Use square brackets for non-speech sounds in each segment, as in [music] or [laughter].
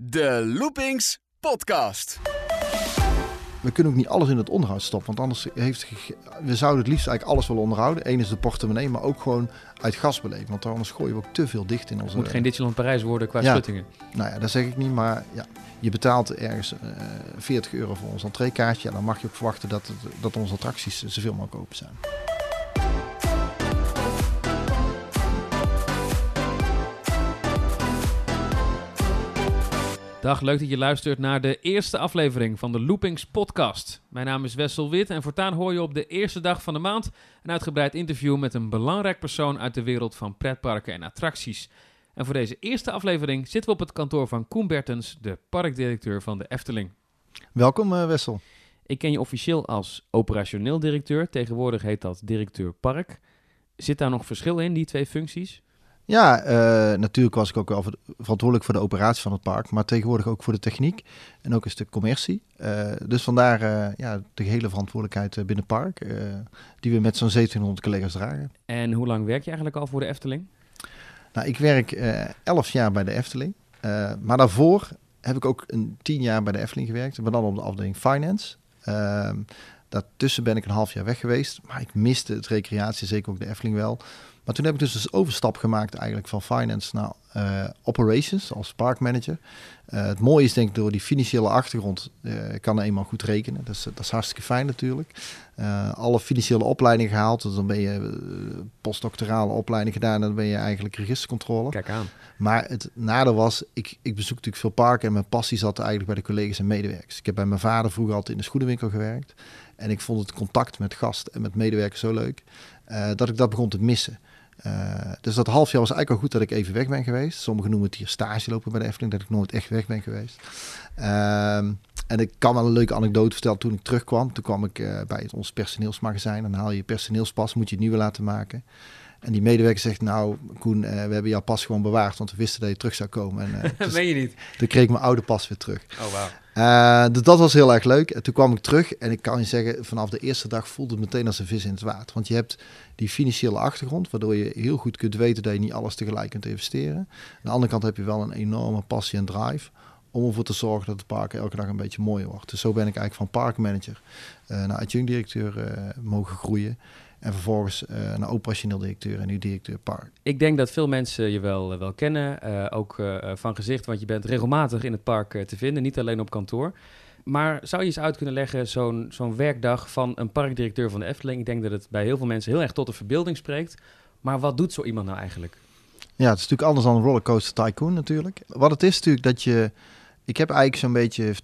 De Loopings Podcast. We kunnen ook niet alles in het onderhoud stoppen. Want anders heeft we zouden het liefst eigenlijk alles willen onderhouden. Eén is de portemonnee, maar ook gewoon uit gasbeleven. Want anders gooien we ook te veel dicht in Het onze. moet geen Disneyland Parijs worden qua Ja. schuttingen. Nou ja, dat zeg ik niet. Maar ja, je betaalt ergens eh 40 euro voor ons entreekaartje. Ja, dan mag je ook verwachten dat, het, dat onze attracties eh, zoveel mogelijk open zijn. Dag, leuk dat je luistert naar de eerste aflevering van de Loopings podcast. Mijn naam is Wessel Wit en voortaan hoor je op de eerste dag van de maand een uitgebreid interview met een belangrijk persoon uit de wereld van pretparken en attracties. En voor deze eerste aflevering zitten we op het kantoor van Koen Bertens, de parkdirecteur van de Efteling. Welkom eh, Wessel. Ik ken je officieel als operationeel directeur, tegenwoordig heet dat directeur park. Zit daar nog verschil in, die twee functies? Ja, eh, natuurlijk was ik ook wel ver- verantwoordelijk voor de operatie van het park. Maar tegenwoordig ook voor de techniek en ook een stuk commercie. Eh, dus vandaar eh, ja, de hele verantwoordelijkheid binnen het park. die we met zo'n 1700 collega's dragen. En hoe lang werk je eigenlijk al voor de Efteling? Nou, ik werk eh 11 jaar bij de Efteling. Maar daarvoor heb ik ook een 10 jaar bij de Efteling gewerkt. Maar dan op de afdeling Finance. Ehm, daartussen ben ik een half jaar weg geweest. Maar ik miste het recreatie, zeker ook de Efteling wel. Maar toen heb ik dus een overstap gemaakt eigenlijk van Finance naar eh, Operations als parkmanager. Eh, het mooie is denk ik door die financiële achtergrond eh, kan er eenmaal goed rekenen. Dat is, dat is hartstikke fijn natuurlijk. Alle financiële opleidingen gehaald. Dus dan ben je postdoctorale opleiding gedaan en dan ben je eigenlijk registercontrole. Kijk aan. Maar het nadeel was, ik, ik bezoek natuurlijk veel parken en mijn passie zat eigenlijk bij de collega's en medewerkers. Ik heb bij mijn vader vroeger altijd in de schoenenwinkel gewerkt. En ik vond het contact met gast en met medewerkers zo leuk, dat ik dat begon te missen. Eh, dus dat half jaar was eigenlijk al goed dat ik even weg ben geweest. Sommigen noemen het hier stage lopen bij de Efteling, dat ik nooit echt weg ben geweest. Ehm, en ik kan wel een leuke anekdote vertellen. Toen ik terugkwam, toen kwam ik eh, bij het, ons personeelsmagazijn. Dan haal je je personeelspas, moet je het nieuwe laten maken. En die medewerker zegt, nou Koen, eh, we hebben jouw pas gewoon bewaard, want we wisten dat je terug zou komen. En [laughs] dus, Meen je niet? toen kreeg ik mijn oude pas weer terug. Oh, wauw. Eh, dus dat was heel erg leuk. En toen kwam ik terug en ik kan je zeggen, vanaf de eerste dag voelde het meteen als een vis in het water. Want je hebt die financiële achtergrond, waardoor je heel goed kunt weten dat je niet alles tegelijk kunt investeren. Aan de andere kant heb je wel een enorme passie en drive om ervoor te zorgen dat het park elke dag een beetje mooier wordt. Dus zo ben ik eigenlijk van parkmanager eh, naar adjunct-directeur eh, mogen groeien. En vervolgens eh, naar operationeel directeur en nu directeur park. Ik denk dat veel mensen je wel, eh, wel kennen, eh, ook van gezicht, want je bent regelmatig in het park te vinden, niet alleen op kantoor. Maar zou je eens uit kunnen leggen, zo'n zo'n werkdag van een parkdirecteur van de Efteling? Ik denk dat het bij heel veel mensen heel erg tot de verbeelding spreekt. Maar wat doet zo iemand nou eigenlijk? Ja, het is natuurlijk anders dan een rollercoaster tycoon natuurlijk. Wat het is natuurlijk dat je... Ik heb eigenlijk zo'n beetje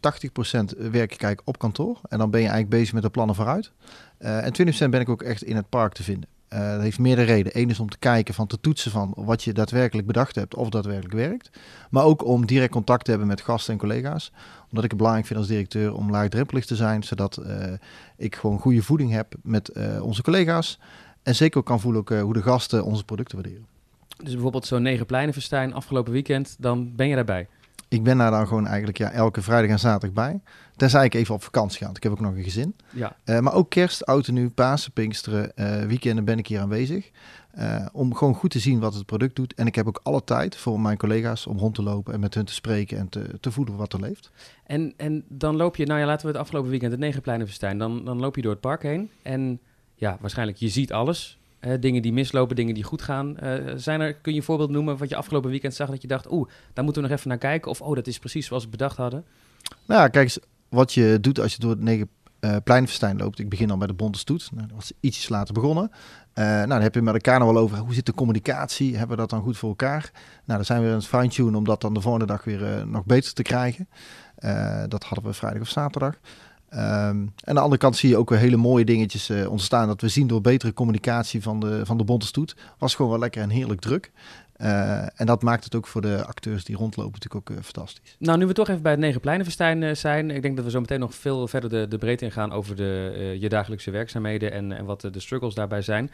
80% werk ik op kantoor. En dan ben je eigenlijk bezig met de plannen vooruit. Eh, en 20% ben ik ook echt in het park te vinden. Eh, dat heeft meerdere redenen. Eén is om te kijken, van te toetsen van wat je daadwerkelijk bedacht hebt of daadwerkelijk werkt. Maar ook om direct contact te hebben met gasten en collega's. Omdat ik het belangrijk vind als directeur om laagdrempelig te zijn. Zodat eh, ik gewoon goede voeding heb met eh, onze collega's. En zeker ook kan voelen ook, eh, hoe de gasten onze producten waarderen. Dus bijvoorbeeld zo'n Negenpleinenfestijn afgelopen weekend, dan ben je daarbij. Ik ben daar dan gewoon eigenlijk ja, elke vrijdag en zaterdag bij. Tenzij ik even op vakantie ga. want Ik heb ook nog een gezin. Ja, Eh, maar ook kerst, oud en nieuw, Pasen, Pinksteren, eh, weekenden ben ik hier aanwezig. Eh, om gewoon goed te zien wat het product doet. En ik heb ook alle tijd voor mijn collega's om rond te lopen en met hun te spreken en te, te voelen wat er leeft. En, en dan loop je, nou ja, laten we het afgelopen weekend het Negenpleinenfestijn. Dan, dan loop je door het park heen en ja, waarschijnlijk je ziet alles. Dingen die mislopen, dingen die goed gaan. Eh, zijn er, kun je een voorbeeld noemen wat je afgelopen weekend zag dat je dacht, oeh, daar moeten we nog even naar kijken. Of oh, dat is precies zoals we bedacht hadden. Nou kijk eens, wat je doet als je door het negen eh pleinenfestijn loopt. Ik begin al bij de Bonte Stoet. Nou, dat was ietsjes later begonnen. Eh, nou, dan heb je met elkaar nog wel over hoe zit de communicatie. Hebben we dat dan goed voor elkaar? Nou, dan zijn we aan het fine-tunen om dat dan de volgende dag weer nog beter te krijgen. Dat hadden we vrijdag of zaterdag. En aan de andere kant zie je ook weer hele mooie dingetjes eh, ontstaan. Dat we zien door betere communicatie van de, van de Bonte Stoet. Was gewoon wel lekker en heerlijk druk. Eh, en dat maakt het ook voor de acteurs die rondlopen natuurlijk ook eh, fantastisch. Nou, nu we toch even bij het Negenpleinenfestijn zijn. Ik denk dat we zo meteen nog veel verder de, de breedte ingaan over de, je dagelijkse werkzaamheden en, en wat de, struggles daarbij zijn.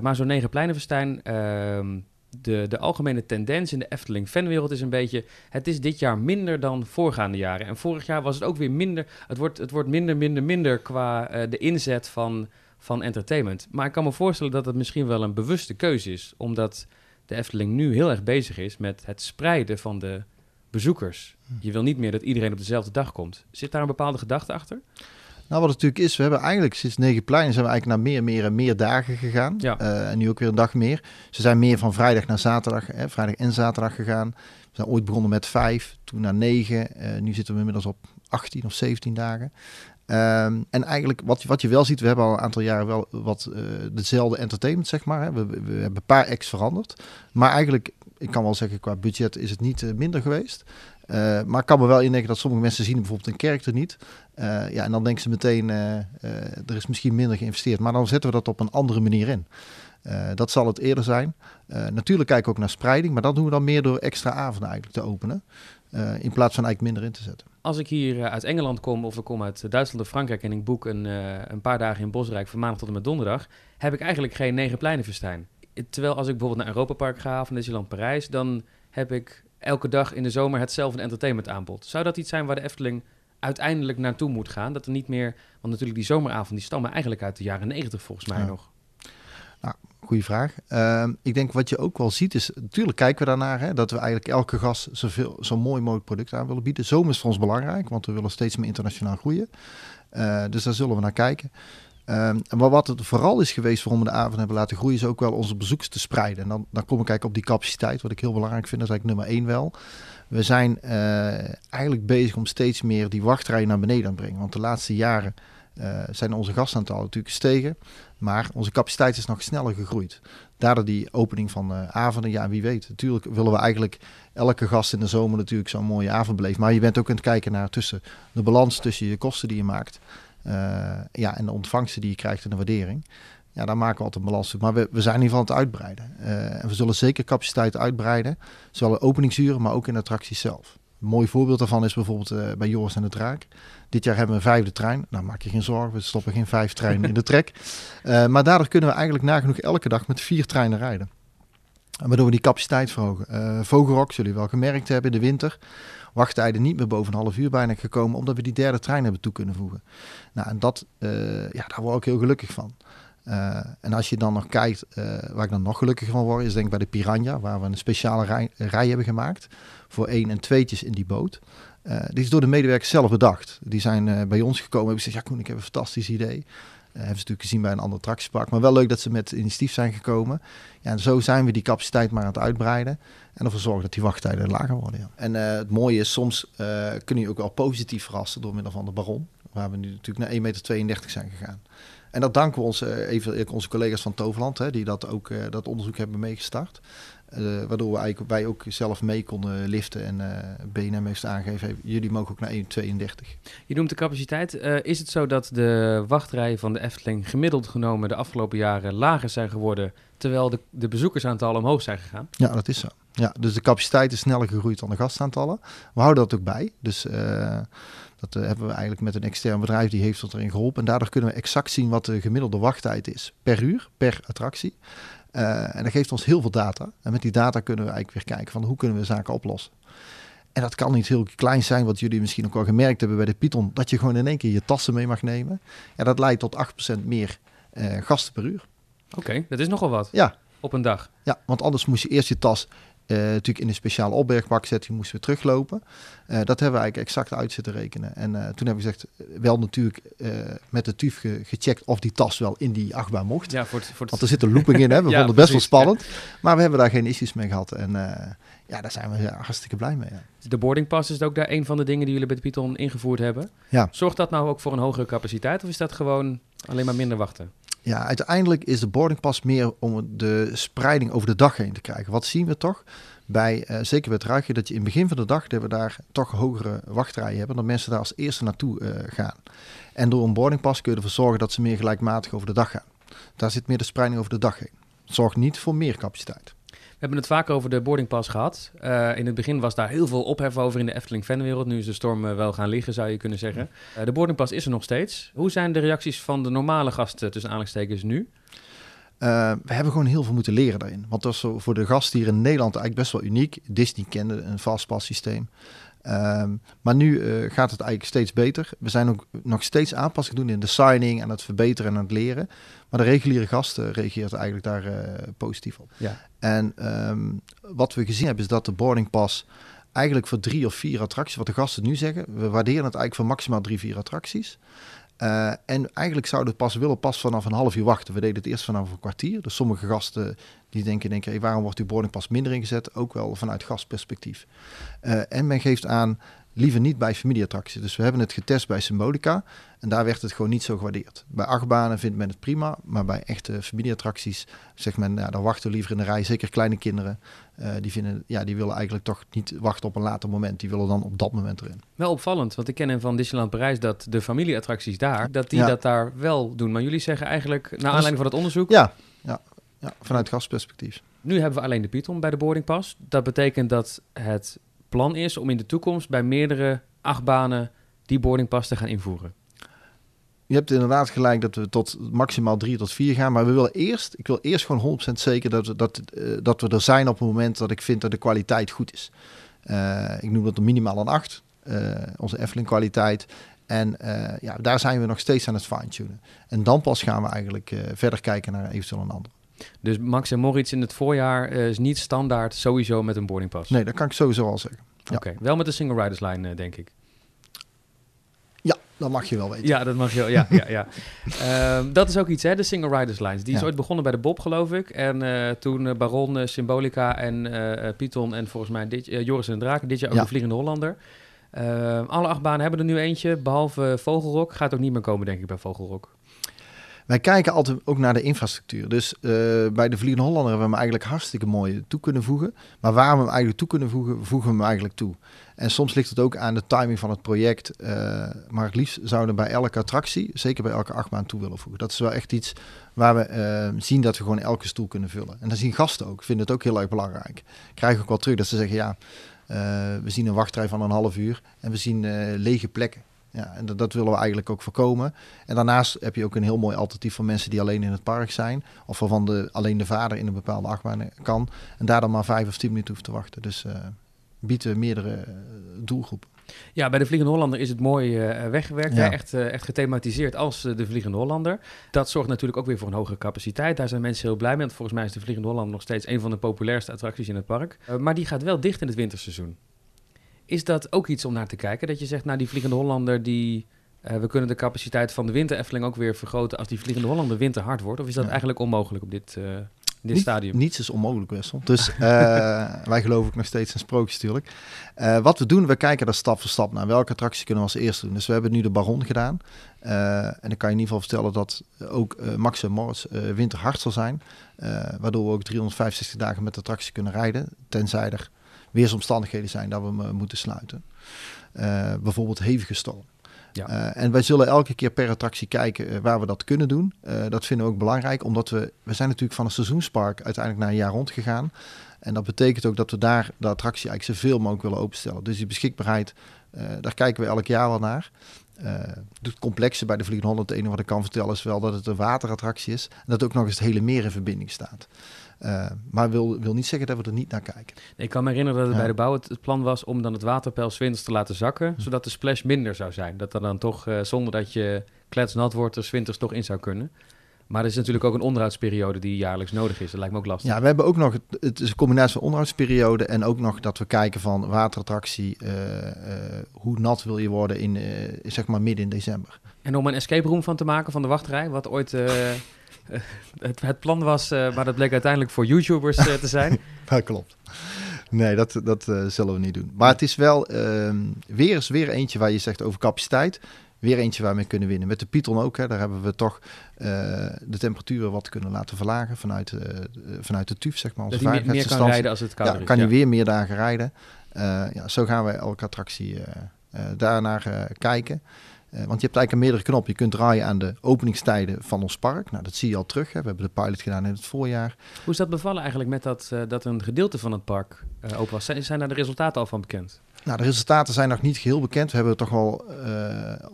Maar zo'n Negenpleinenfestijn, ehm de, de algemene tendens in de Efteling fanwereld is een beetje... Het is dit jaar minder dan voorgaande jaren. En vorig jaar was het ook weer minder. Het wordt, het wordt minder, minder, minder qua eh, de inzet van, van entertainment. Maar ik kan me voorstellen dat het misschien wel een bewuste keuze is. Omdat de Efteling nu heel erg bezig is met het spreiden van de bezoekers. Je wil niet meer dat iedereen op dezelfde dag komt. Zit daar een bepaalde gedachte achter? Nou, wat het natuurlijk is, we hebben eigenlijk sinds Negenplein zijn we eigenlijk naar meer, meer en meer dagen gegaan. Ja. Eh, en nu ook weer een dag meer. Ze zijn meer van vrijdag naar zaterdag, hè, vrijdag en zaterdag gegaan. We zijn ooit begonnen met vijf, toen naar negen. Eh, nu zitten we inmiddels op 18 of 17 dagen. Ehm, en eigenlijk wat, wat je wel ziet, we hebben al een aantal jaren wel wat eh, dezelfde entertainment, zeg maar. Hè. We, we, we hebben een paar acts veranderd. Maar eigenlijk, ik kan wel zeggen, qua budget is het niet minder geweest. Eh, maar ik kan me wel indenken dat sommige mensen zien bijvoorbeeld een kerk er niet. Eh, ja, en dan denken ze meteen, eh, er is misschien minder geïnvesteerd. Maar dan zetten we dat op een andere manier in. Dat zal het eerder zijn. Natuurlijk kijken we ook naar spreiding, maar dat doen we dan meer door extra avonden eigenlijk te openen. in plaats van eigenlijk minder in te zetten. Als ik hier uit Engeland kom of ik kom uit Duitsland of Frankrijk en ik boek een, een paar dagen in Bosrijk van maandag tot en met donderdag, heb ik eigenlijk geen negen pleinenfestijn. Terwijl als ik bijvoorbeeld naar Europa Park ga of naar Disneyland Parijs, dan heb ik elke dag in de zomer hetzelfde entertainment aanbod. Zou dat iets zijn waar de Efteling uiteindelijk naartoe moet gaan? Dat er niet meer, want natuurlijk die zomeravond die stammen eigenlijk uit de jaren negentig volgens mij Ja. nog. Goeie vraag. Ehm, ik denk wat je ook wel ziet is, natuurlijk kijken we daarnaar, hè, dat we eigenlijk elke gast zoveel, zo mooi mogelijk product aan willen bieden. Zomer is voor ons belangrijk, want we willen steeds meer internationaal groeien. Eh, dus daar zullen we naar kijken. Ehm, maar wat het vooral is geweest waarom we de avond hebben laten groeien, is ook wel onze bezoekers te spreiden. En dan, dan kom ik kijken op die capaciteit, wat ik heel belangrijk vind, dat is eigenlijk nummer één wel. We zijn eh, eigenlijk bezig om steeds meer die wachtrijen naar beneden te brengen. Want de laatste jaren eh, zijn onze gastaantallen natuurlijk gestegen. Maar onze capaciteit is nog sneller gegroeid. Daardoor die opening van eh, avonden, ja wie weet. Natuurlijk willen we eigenlijk elke gast in de zomer natuurlijk zo'n mooie avond beleven. Maar je bent ook aan het kijken naar tussen de balans tussen je kosten die je maakt. Eh, ja, en de ontvangsten die je krijgt en de waardering. Ja, daar maken we altijd een balans op. Maar we, we zijn in ieder geval aan het uitbreiden. Eh, en we zullen zeker capaciteit uitbreiden. Zowel in openingsuren, maar ook in attracties zelf. Een mooi voorbeeld daarvan is bijvoorbeeld eh, bij Joris en de Draak. Dit jaar hebben we een vijfde trein. Nou, maak je geen zorgen, we stoppen geen vijf treinen in de trek. [laughs] Maar daardoor kunnen we eigenlijk nagenoeg elke dag met vier treinen rijden. Waardoor we die capaciteit verhogen. Eh Vogelrok, zullen jullie wel gemerkt hebben in de winter. Wachttijden niet meer boven een half uur bijna gekomen, omdat we die derde trein hebben toe kunnen voegen. Nou, en dat, eh, ja, daar word ik heel gelukkig van. Eh, en als je dan nog kijkt, waar ik dan nog gelukkiger van word, is denk ik bij de Piranha, waar we een speciale rij, rij hebben gemaakt voor één en tweetjes in die boot. Die is door de medewerkers zelf bedacht. Die zijn bij ons gekomen en hebben gezegd, ja Koen, ik heb een fantastisch idee. Uh, hebben ze natuurlijk gezien bij een ander attractiepark. Maar wel leuk dat ze met initiatief zijn gekomen. Ja, en zo zijn we die capaciteit maar aan het uitbreiden. En ervoor zorgen dat die wachttijden lager worden. En eh, het mooie is, soms uh, kun je ook wel positief verrassen door middel van de Baron. Waar we nu natuurlijk naar 1,32 meter zijn gegaan. En dat danken we uh, even onze collega's van Toverland, hè, die dat ook dat onderzoek hebben meegestart. Uh, waardoor we eigenlijk, wij ook zelf mee konden liften en uh, BNM heeft aangegeven, jullie mogen ook naar 1,32. Je noemt de capaciteit. Uh, is het zo dat de wachtrijen van de Efteling gemiddeld genomen de afgelopen jaren lager zijn geworden, terwijl de, de bezoekersaantallen omhoog zijn gegaan? Ja, dat is zo. Ja, dus de capaciteit is sneller gegroeid dan de gastaantallen. We houden dat ook bij. Dus uh, dat uh, hebben we eigenlijk met een extern bedrijf die heeft ons erin geholpen. En daardoor kunnen we exact zien wat de gemiddelde wachttijd is per uur, per attractie. Uh, en dat geeft ons heel veel data. En met die data kunnen we eigenlijk weer kijken van hoe kunnen we zaken oplossen. En dat kan niet heel klein zijn, wat jullie misschien ook al gemerkt hebben bij de Python, dat je gewoon in één keer je tassen mee mag nemen. Ja, dat leidt tot 8% meer uh, gasten per uur. Oké, okay, dat is nogal wat. Ja. Op een dag. Ja, want anders moest je eerst je tas uh, natuurlijk in een speciale opbergbak zetten, die moesten we teruglopen. Uh, dat hebben we eigenlijk exact uit zitten rekenen. En uh, toen hebben we gezegd, wel natuurlijk met de TUF ge gecheckt of die tas wel in die achtbaan mocht. Ja, voor het, voor het... Want er zit een looping in, hè? we [laughs] ja, vonden het best precies, wel spannend. Ja. Maar we hebben daar geen issues mee gehad. En ja, daar zijn we hartstikke blij mee. Ja. De boarding pass is ook daar een van de dingen die jullie bij de Python ingevoerd hebben. Ja. Zorgt dat nou ook voor een hogere capaciteit of is dat gewoon alleen maar minder wachten? Ja, uiteindelijk is de boarding pass meer om de spreiding over de dag heen te krijgen. Wat zien we toch? Bij, uh, zeker bij het ruigje, dat je in het begin van de dag dat we daar toch hogere wachtrijen hebben. Dat mensen daar als eerste naartoe uh, gaan. En door een boarding pass kun je ervoor zorgen dat ze meer gelijkmatig over de dag gaan. Daar zit meer de spreiding over de dag heen. Het zorgt niet voor meer capaciteit. We hebben het vaak over de boardingpas gehad. Uh, in het begin was daar heel veel ophef over in de Efteling fanwereld. Nu is de storm uh, wel gaan liggen, zou je kunnen zeggen. Uh, de boardingpas is er nog steeds. Hoe zijn de reacties van de normale gasten tussen aanhalingstekens nu? Uh, we hebben gewoon heel veel moeten leren daarin. Want dat is voor de gasten hier in Nederland eigenlijk best wel uniek. Disney kende een fastpass systeem. Um, maar nu uh, gaat het eigenlijk steeds beter. We zijn ook nog steeds aanpassingen doen in de signing en het verbeteren en het leren. Maar de reguliere gasten reageert eigenlijk daar uh, positief op. Ja. En um, wat we gezien hebben is dat de boarding pass eigenlijk voor drie of vier attracties, wat de gasten nu zeggen. We waarderen het eigenlijk voor maximaal drie, vier attracties. Uh, en eigenlijk zouden het pas willen pas vanaf een half uur wachten. We deden het eerst vanaf een kwartier. Dus sommige gasten die denken, denken waarom wordt uw boarding pas minder ingezet? Ook wel vanuit gastperspectief. Uh, en men geeft aan, liever niet bij familieattracties. Dus we hebben het getest bij Symbolica en daar werd het gewoon niet zo gewaardeerd. Bij achtbanen vindt men het prima, maar bij echte familieattracties zegt men, ja, dan wachten we liever in de rij. Zeker kleine kinderen, uh, die, vinden, ja, die willen eigenlijk toch niet wachten op een later moment. Die willen dan op dat moment erin. Wel opvallend, want ik ken van Disneyland Parijs dat de familieattracties daar, dat die ja. dat daar wel doen. Maar jullie zeggen eigenlijk, naar aanleiding van het onderzoek... Ja, ja, ja vanuit gastperspectief. Nu hebben we alleen de Python bij de boarding pass. Dat betekent dat het plan is om in de toekomst bij meerdere achtbanen die boardingpas te gaan invoeren. Je hebt inderdaad gelijk dat we tot maximaal drie tot vier gaan. Maar we willen eerst, ik wil eerst gewoon 100% zeker dat we, dat, uh, dat we er zijn op het moment dat ik vind dat de kwaliteit goed is. Uh, ik noem dat minimaal een 8, uh, onze Efteling kwaliteit. En ja, daar zijn we nog steeds aan het fine-tunen. En dan pas gaan we eigenlijk verder kijken naar eventueel een ander. Dus Max en Moritz in het voorjaar is niet standaard sowieso met een boardingpas? Nee, dat kan ik sowieso al zeggen. Ja. Oké, wel met de single riders line, denk ik. Ja, dat mag je wel weten. Ja, dat mag je wel. Ja, ja, ja. um, [laughs] dat is ook iets, hè, de single riders lines. Die is ja. ooit begonnen bij de Bob, geloof ik. En uh, toen Baron, Symbolica en Python en volgens mij dit, Joris en Draken. Dit jaar ook ja. de Vliegende Hollander. Ehm, alle acht banen hebben er nu eentje, behalve Vogelrok. Gaat ook niet meer komen, denk ik, bij Vogelrok. Wij kijken altijd ook naar de infrastructuur. Dus uh, bij de Vliegende Hollander hebben we hem eigenlijk hartstikke mooi toe kunnen voegen. Maar waar we hem eigenlijk toe kunnen voegen, voegen we hem eigenlijk toe. En soms ligt het ook aan de timing van het project. Uh, maar het liefst zouden we bij elke attractie, zeker bij elke achtbaan, toe willen voegen. Dat is wel echt iets waar we uh, zien dat we gewoon elke stoel kunnen vullen. En dan zien gasten ook, vinden het ook heel erg belangrijk. Krijgen ook wel terug dat ze zeggen, ja, we zien een wachtrij van een half uur en we zien lege plekken. Ja, en dat, dat, willen we eigenlijk ook voorkomen. En daarnaast heb je ook een heel mooi alternatief voor mensen die alleen in het park zijn. Of waarvan de, alleen de vader in een bepaalde achtbaan kan. En daar dan maar vijf of tien minuten hoeft te wachten. Dus uh, bieden meerdere uh, doelgroepen. Ja, bij de Vliegende Hollander is het mooi uh, weggewerkt. Ja. Echt, uh, echt gethematiseerd als uh, de Vliegende Hollander. Dat zorgt natuurlijk ook weer voor een hogere capaciteit. Daar zijn mensen heel blij mee. Want volgens mij is de Vliegende Hollander nog steeds een van de populairste attracties in het park. maar die gaat wel dicht in het winterseizoen. Is dat ook iets om naar te kijken? Dat je zegt, nou die Vliegende Hollander, die, uh, we kunnen de capaciteit van de winter Efteling ook weer vergroten als die Vliegende Hollander winter hard wordt? Of is dat ja. eigenlijk onmogelijk op dit, uh, dit Niet, stadium? Niets is onmogelijk, Wessel. Dus uh, [laughs] wij geloven ook nog steeds in sprookjes natuurlijk. wat we doen, we kijken daar stap voor stap naar. Welke attractie kunnen we als eerste doen? Dus we hebben nu de Baron gedaan. en dan kan je in ieder geval vertellen dat ook Max en Moritz winter hard zal zijn. waardoor we ook 365 dagen met de attractie kunnen rijden. Tenzij er weersomstandigheden zijn dat we hem moeten sluiten. Uh, bijvoorbeeld hevige storm. Ja. Uh, en wij zullen elke keer per attractie kijken waar we dat kunnen doen. dat vinden we ook belangrijk, omdat we, we zijn natuurlijk van een seizoenspark uiteindelijk naar een jaar rond gegaan. En dat betekent ook dat we daar de attractie eigenlijk zoveel mogelijk willen openstellen. Dus die beschikbaarheid, daar kijken we elk jaar wel naar. Het complexe bij de Vliegende Holland, het enige wat ik kan vertellen is wel dat het een waterattractie is. En dat ook nog eens het hele meer in verbinding staat. Uh, maar wil, wil niet zeggen dat we er niet naar kijken. Nee, ik kan me herinneren dat het ja. bij de bouw het, het, plan was om dan het waterpeil winters te laten zakken, hm. zodat de splash minder zou zijn. Dat er dan toch, uh, zonder dat je kletsnat wordt, er winters toch in zou kunnen. Maar er is natuurlijk ook een onderhoudsperiode die jaarlijks nodig is. Dat lijkt me ook lastig. Ja, we hebben ook nog, het is een combinatie van onderhoudsperiode en ook nog dat we kijken van waterattractie, uh, hoe nat wil je worden in, zeg maar midden in december. En om een escape room van te maken van de wachtrij, wat ooit [laughs] het, het, plan was, uh, maar dat bleek uiteindelijk voor YouTubers uh, te zijn. [laughs] dat klopt. Nee, dat, dat uh, zullen we niet doen. Maar het is wel ehm, weer eens weer eentje waar je zegt over capaciteit. Weer eentje waar we kunnen winnen. Met de Python ook. Hè, daar hebben we toch de temperaturen wat kunnen laten verlagen vanuit, vanuit de TUF, zeg maar. Onze dat meer kan rijden als het koud ja, kan hij weer meer dagen rijden. ja, zo gaan wij elke attractie daarnaar kijken. Uh, want je hebt eigenlijk een meerdere knop. Je kunt draaien aan de openingstijden van ons park. Nou, dat zie je al terug. Hè. We hebben de pilot gedaan in het voorjaar. Hoe is dat bevallen eigenlijk met dat, uh, dat een gedeelte van het park uh, open was? Zijn, zijn daar de resultaten al van bekend? Nou, de resultaten zijn nog niet geheel bekend. We hebben toch wel,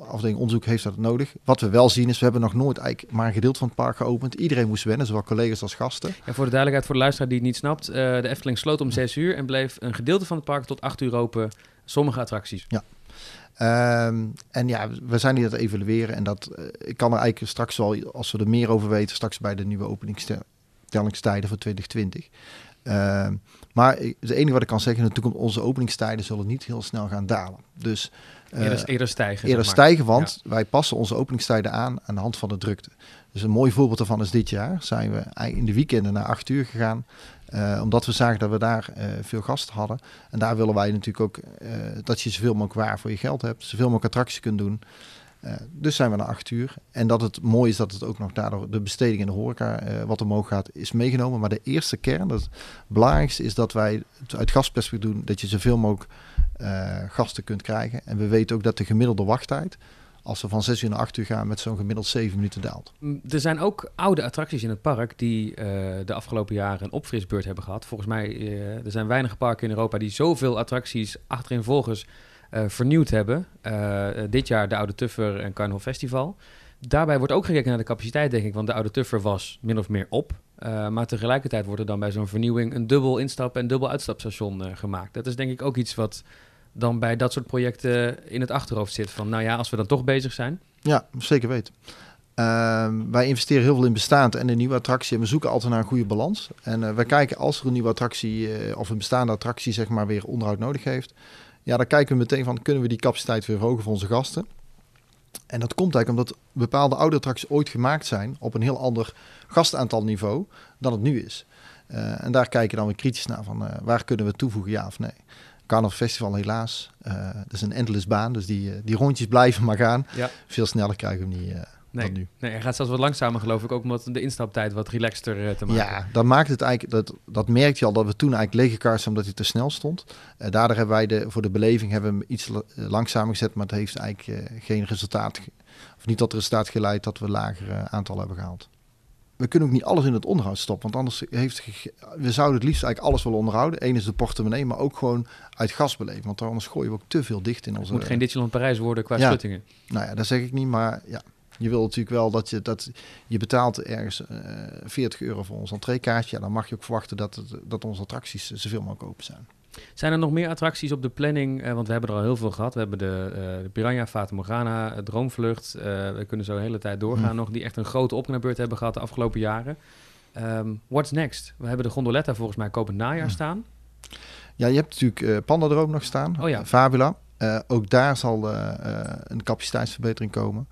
afdeling onderzoek heeft dat nodig. Wat we wel zien is, we hebben nog nooit eigenlijk maar een gedeelte van het park geopend. Iedereen moest wennen, zowel collega's als gasten. Ja, voor de duidelijkheid, voor de luisteraar die het niet snapt. de Efteling sloot om 6 uur en bleef een gedeelte van het park tot 8 uur open. Sommige attracties. Ja. Um, en ja, we zijn hier aan het evalueren. En dat, uh, ik kan er eigenlijk straks wel, als we er meer over weten, straks bij de nieuwe openingstellingstijden voor 2020. Ehm, maar het enige wat ik kan zeggen, natuurlijk onze openingstijden zullen niet heel snel gaan dalen. Dus eh, Eerder, eerder stijgen. eerder stijgen, want wij passen onze openingstijden aan aan de hand van de drukte. Dus een mooi voorbeeld daarvan is dit jaar zijn we in de weekenden naar acht uur gegaan. Eh, omdat we zagen dat we daar eh, veel gasten hadden. En daar willen wij natuurlijk ook eh, dat je zoveel mogelijk waar voor je geld hebt. Zoveel mogelijk attracties kunt doen. Dus zijn we naar acht uur. En dat het mooi is dat het ook nog daardoor de besteding in de horeca wat omhoog gaat, is meegenomen. Maar de eerste kern, dat het belangrijkste is dat wij het uit gastperspectief doen, dat je zoveel mogelijk gasten kunt krijgen. En we weten ook dat de gemiddelde wachttijd, als we van 6 uur naar 8 uur gaan, met zo'n gemiddeld 7 minuten daalt. Er zijn ook oude attracties in het park die eh, de afgelopen jaren een opfrisbeurt hebben gehad. Volgens mij uh, er zijn weinig parken in Europa die zoveel attracties achtereenvolgens uh, vernieuwd hebben. Dit jaar de Oude Tuffer en Carnival Festival. Daarbij wordt ook gekeken naar de capaciteit, denk ik, want de Oude Tuffer was min of meer op. Maar tegelijkertijd wordt er dan bij zo'n vernieuwing een dubbel instap- en dubbel uitstapstation gemaakt. Dat is denk ik ook iets wat dan bij dat soort projecten in het achterhoofd zit. Van nou ja, als we dan toch bezig zijn. Ja, zeker weten. Uh, wij investeren heel veel in bestaand en in nieuwe attractie. En we zoeken altijd naar een goede balans. En uh, wij kijken als er een nieuwe attractie uh, of een bestaande attractie zeg maar weer onderhoud nodig heeft. Ja, dan kijken we meteen van kunnen we die capaciteit weer verhogen voor onze gasten. En dat komt eigenlijk omdat bepaalde oude attracties ooit gemaakt zijn op een heel ander gastaantal niveau dan het nu is. Uh, en daar kijken dan weer kritisch naar van waar kunnen we toevoegen, ja of nee. Carnaval Festival helaas, uh, dat is een endless baan, dus die, die rondjes blijven maar gaan. Ja. Veel sneller krijgen we hem niet nee. dan nu. Nee, hij gaat zelfs wat langzamer geloof ik, ook om de instaptijd wat relaxter te maken. Ja, dat maakt het eigenlijk, dat, dat merkte je al dat we toen eigenlijk lege kaars omdat hij te snel stond. Uh, daardoor hebben wij de, voor de beleving hebben we hem iets langzamer gezet, maar het heeft eigenlijk uh, geen resultaat, of niet tot resultaat geleid dat we lagere aantallen hebben gehaald. We kunnen ook niet alles in het onderhoud stoppen, want anders heeft we zouden het liefst eigenlijk alles willen onderhouden. Eén is de portemonnee, maar ook gewoon uit gasbeleving, want anders gooien we ook te veel dicht in onze. Het moet geen Disneyland Parijs worden qua ja. schuttingen. Nou ja, dat zeg ik niet, maar ja, je wil natuurlijk wel dat je dat je betaalt ergens uh, 40 euro voor ons entreekaartje. Ja, dan mag je ook verwachten dat, het, dat onze attracties zoveel mogelijk open zijn. Zijn er nog meer attracties op de planning? Uh, want we hebben er al heel veel gehad. We hebben de, uh, de Piranha, Fata Morgana, Droomvlucht. Uh, we kunnen zo de hele tijd doorgaan. Mm. Nog die echt een grote opknapbeurt hebben gehad de afgelopen jaren. Um, what's next? We hebben de Gondoletta volgens mij komend najaar mm. staan. Ja, je hebt natuurlijk Pandadroom nog staan. Oh ja. Fabula. Ook daar zal een capaciteitsverbetering komen.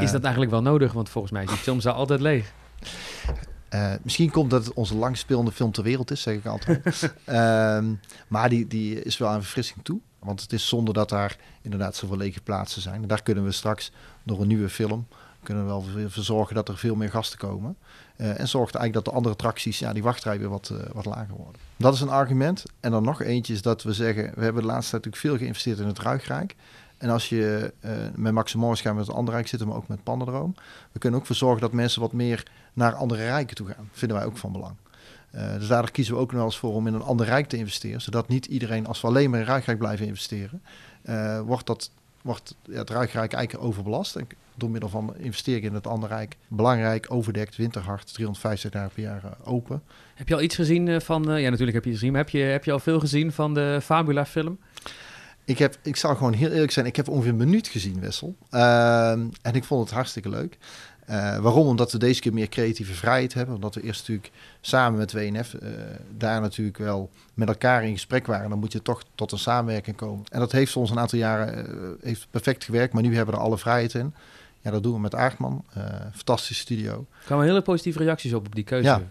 is dat eigenlijk wel nodig? Want volgens mij is die film zo altijd leeg. [laughs] Uh, misschien komt dat het onze langspelende film ter wereld is, zeg ik altijd. uh, [laughs] maar die, die is wel aan verfrissing toe. Want het is zonder dat daar inderdaad zoveel lege plaatsen zijn. En daar kunnen we straks door een nieuwe film... kunnen we wel voor zorgen dat er veel meer gasten komen. Uh, en zorgt eigenlijk dat de andere attracties, ja, die wachtrij weer wat, wat lager worden. Dat is een argument. En dan nog eentje is dat we zeggen... we hebben de laatste tijd natuurlijk veel geïnvesteerd in het Ruigrijk... En als je uh, met Maximoris gaan met het andere rijk zitten, maar ook met Pandadroom. We kunnen ook voor zorgen dat mensen wat meer naar andere rijken toe gaan. Vinden wij ook van belang. Uh, dus daardoor kiezen we ook nog wel eens voor om in een ander rijk te investeren. Zodat niet iedereen, als we alleen maar in Rijkrijk blijven investeren, uh, wordt, dat, wordt het Rijkrijk eigenlijk overbelast. En door middel van investeringen in het andere rijk belangrijk, overdekt, winterhard, 350 dagen per jaar open. Heb je al iets gezien van, ja natuurlijk heb je gezien, maar heb je, heb je al veel gezien van de Fabula film? Ik, heb, ik zal gewoon heel eerlijk zijn, ik heb ongeveer een minuut gezien, Wessel. Uh, en ik vond het hartstikke leuk. Uh, waarom? Omdat we deze keer meer creatieve vrijheid hebben. Omdat we eerst natuurlijk samen met WNF uh, daar natuurlijk wel met elkaar in gesprek waren. Dan moet je toch tot een samenwerking komen. En dat heeft voor ons een aantal jaren uh, heeft perfect gewerkt. Maar nu hebben we er alle vrijheid in. Ja, dat doen we met Aardman. fantastische studio. Er kwamen hele positieve reacties op op die keuze. Ja, ja.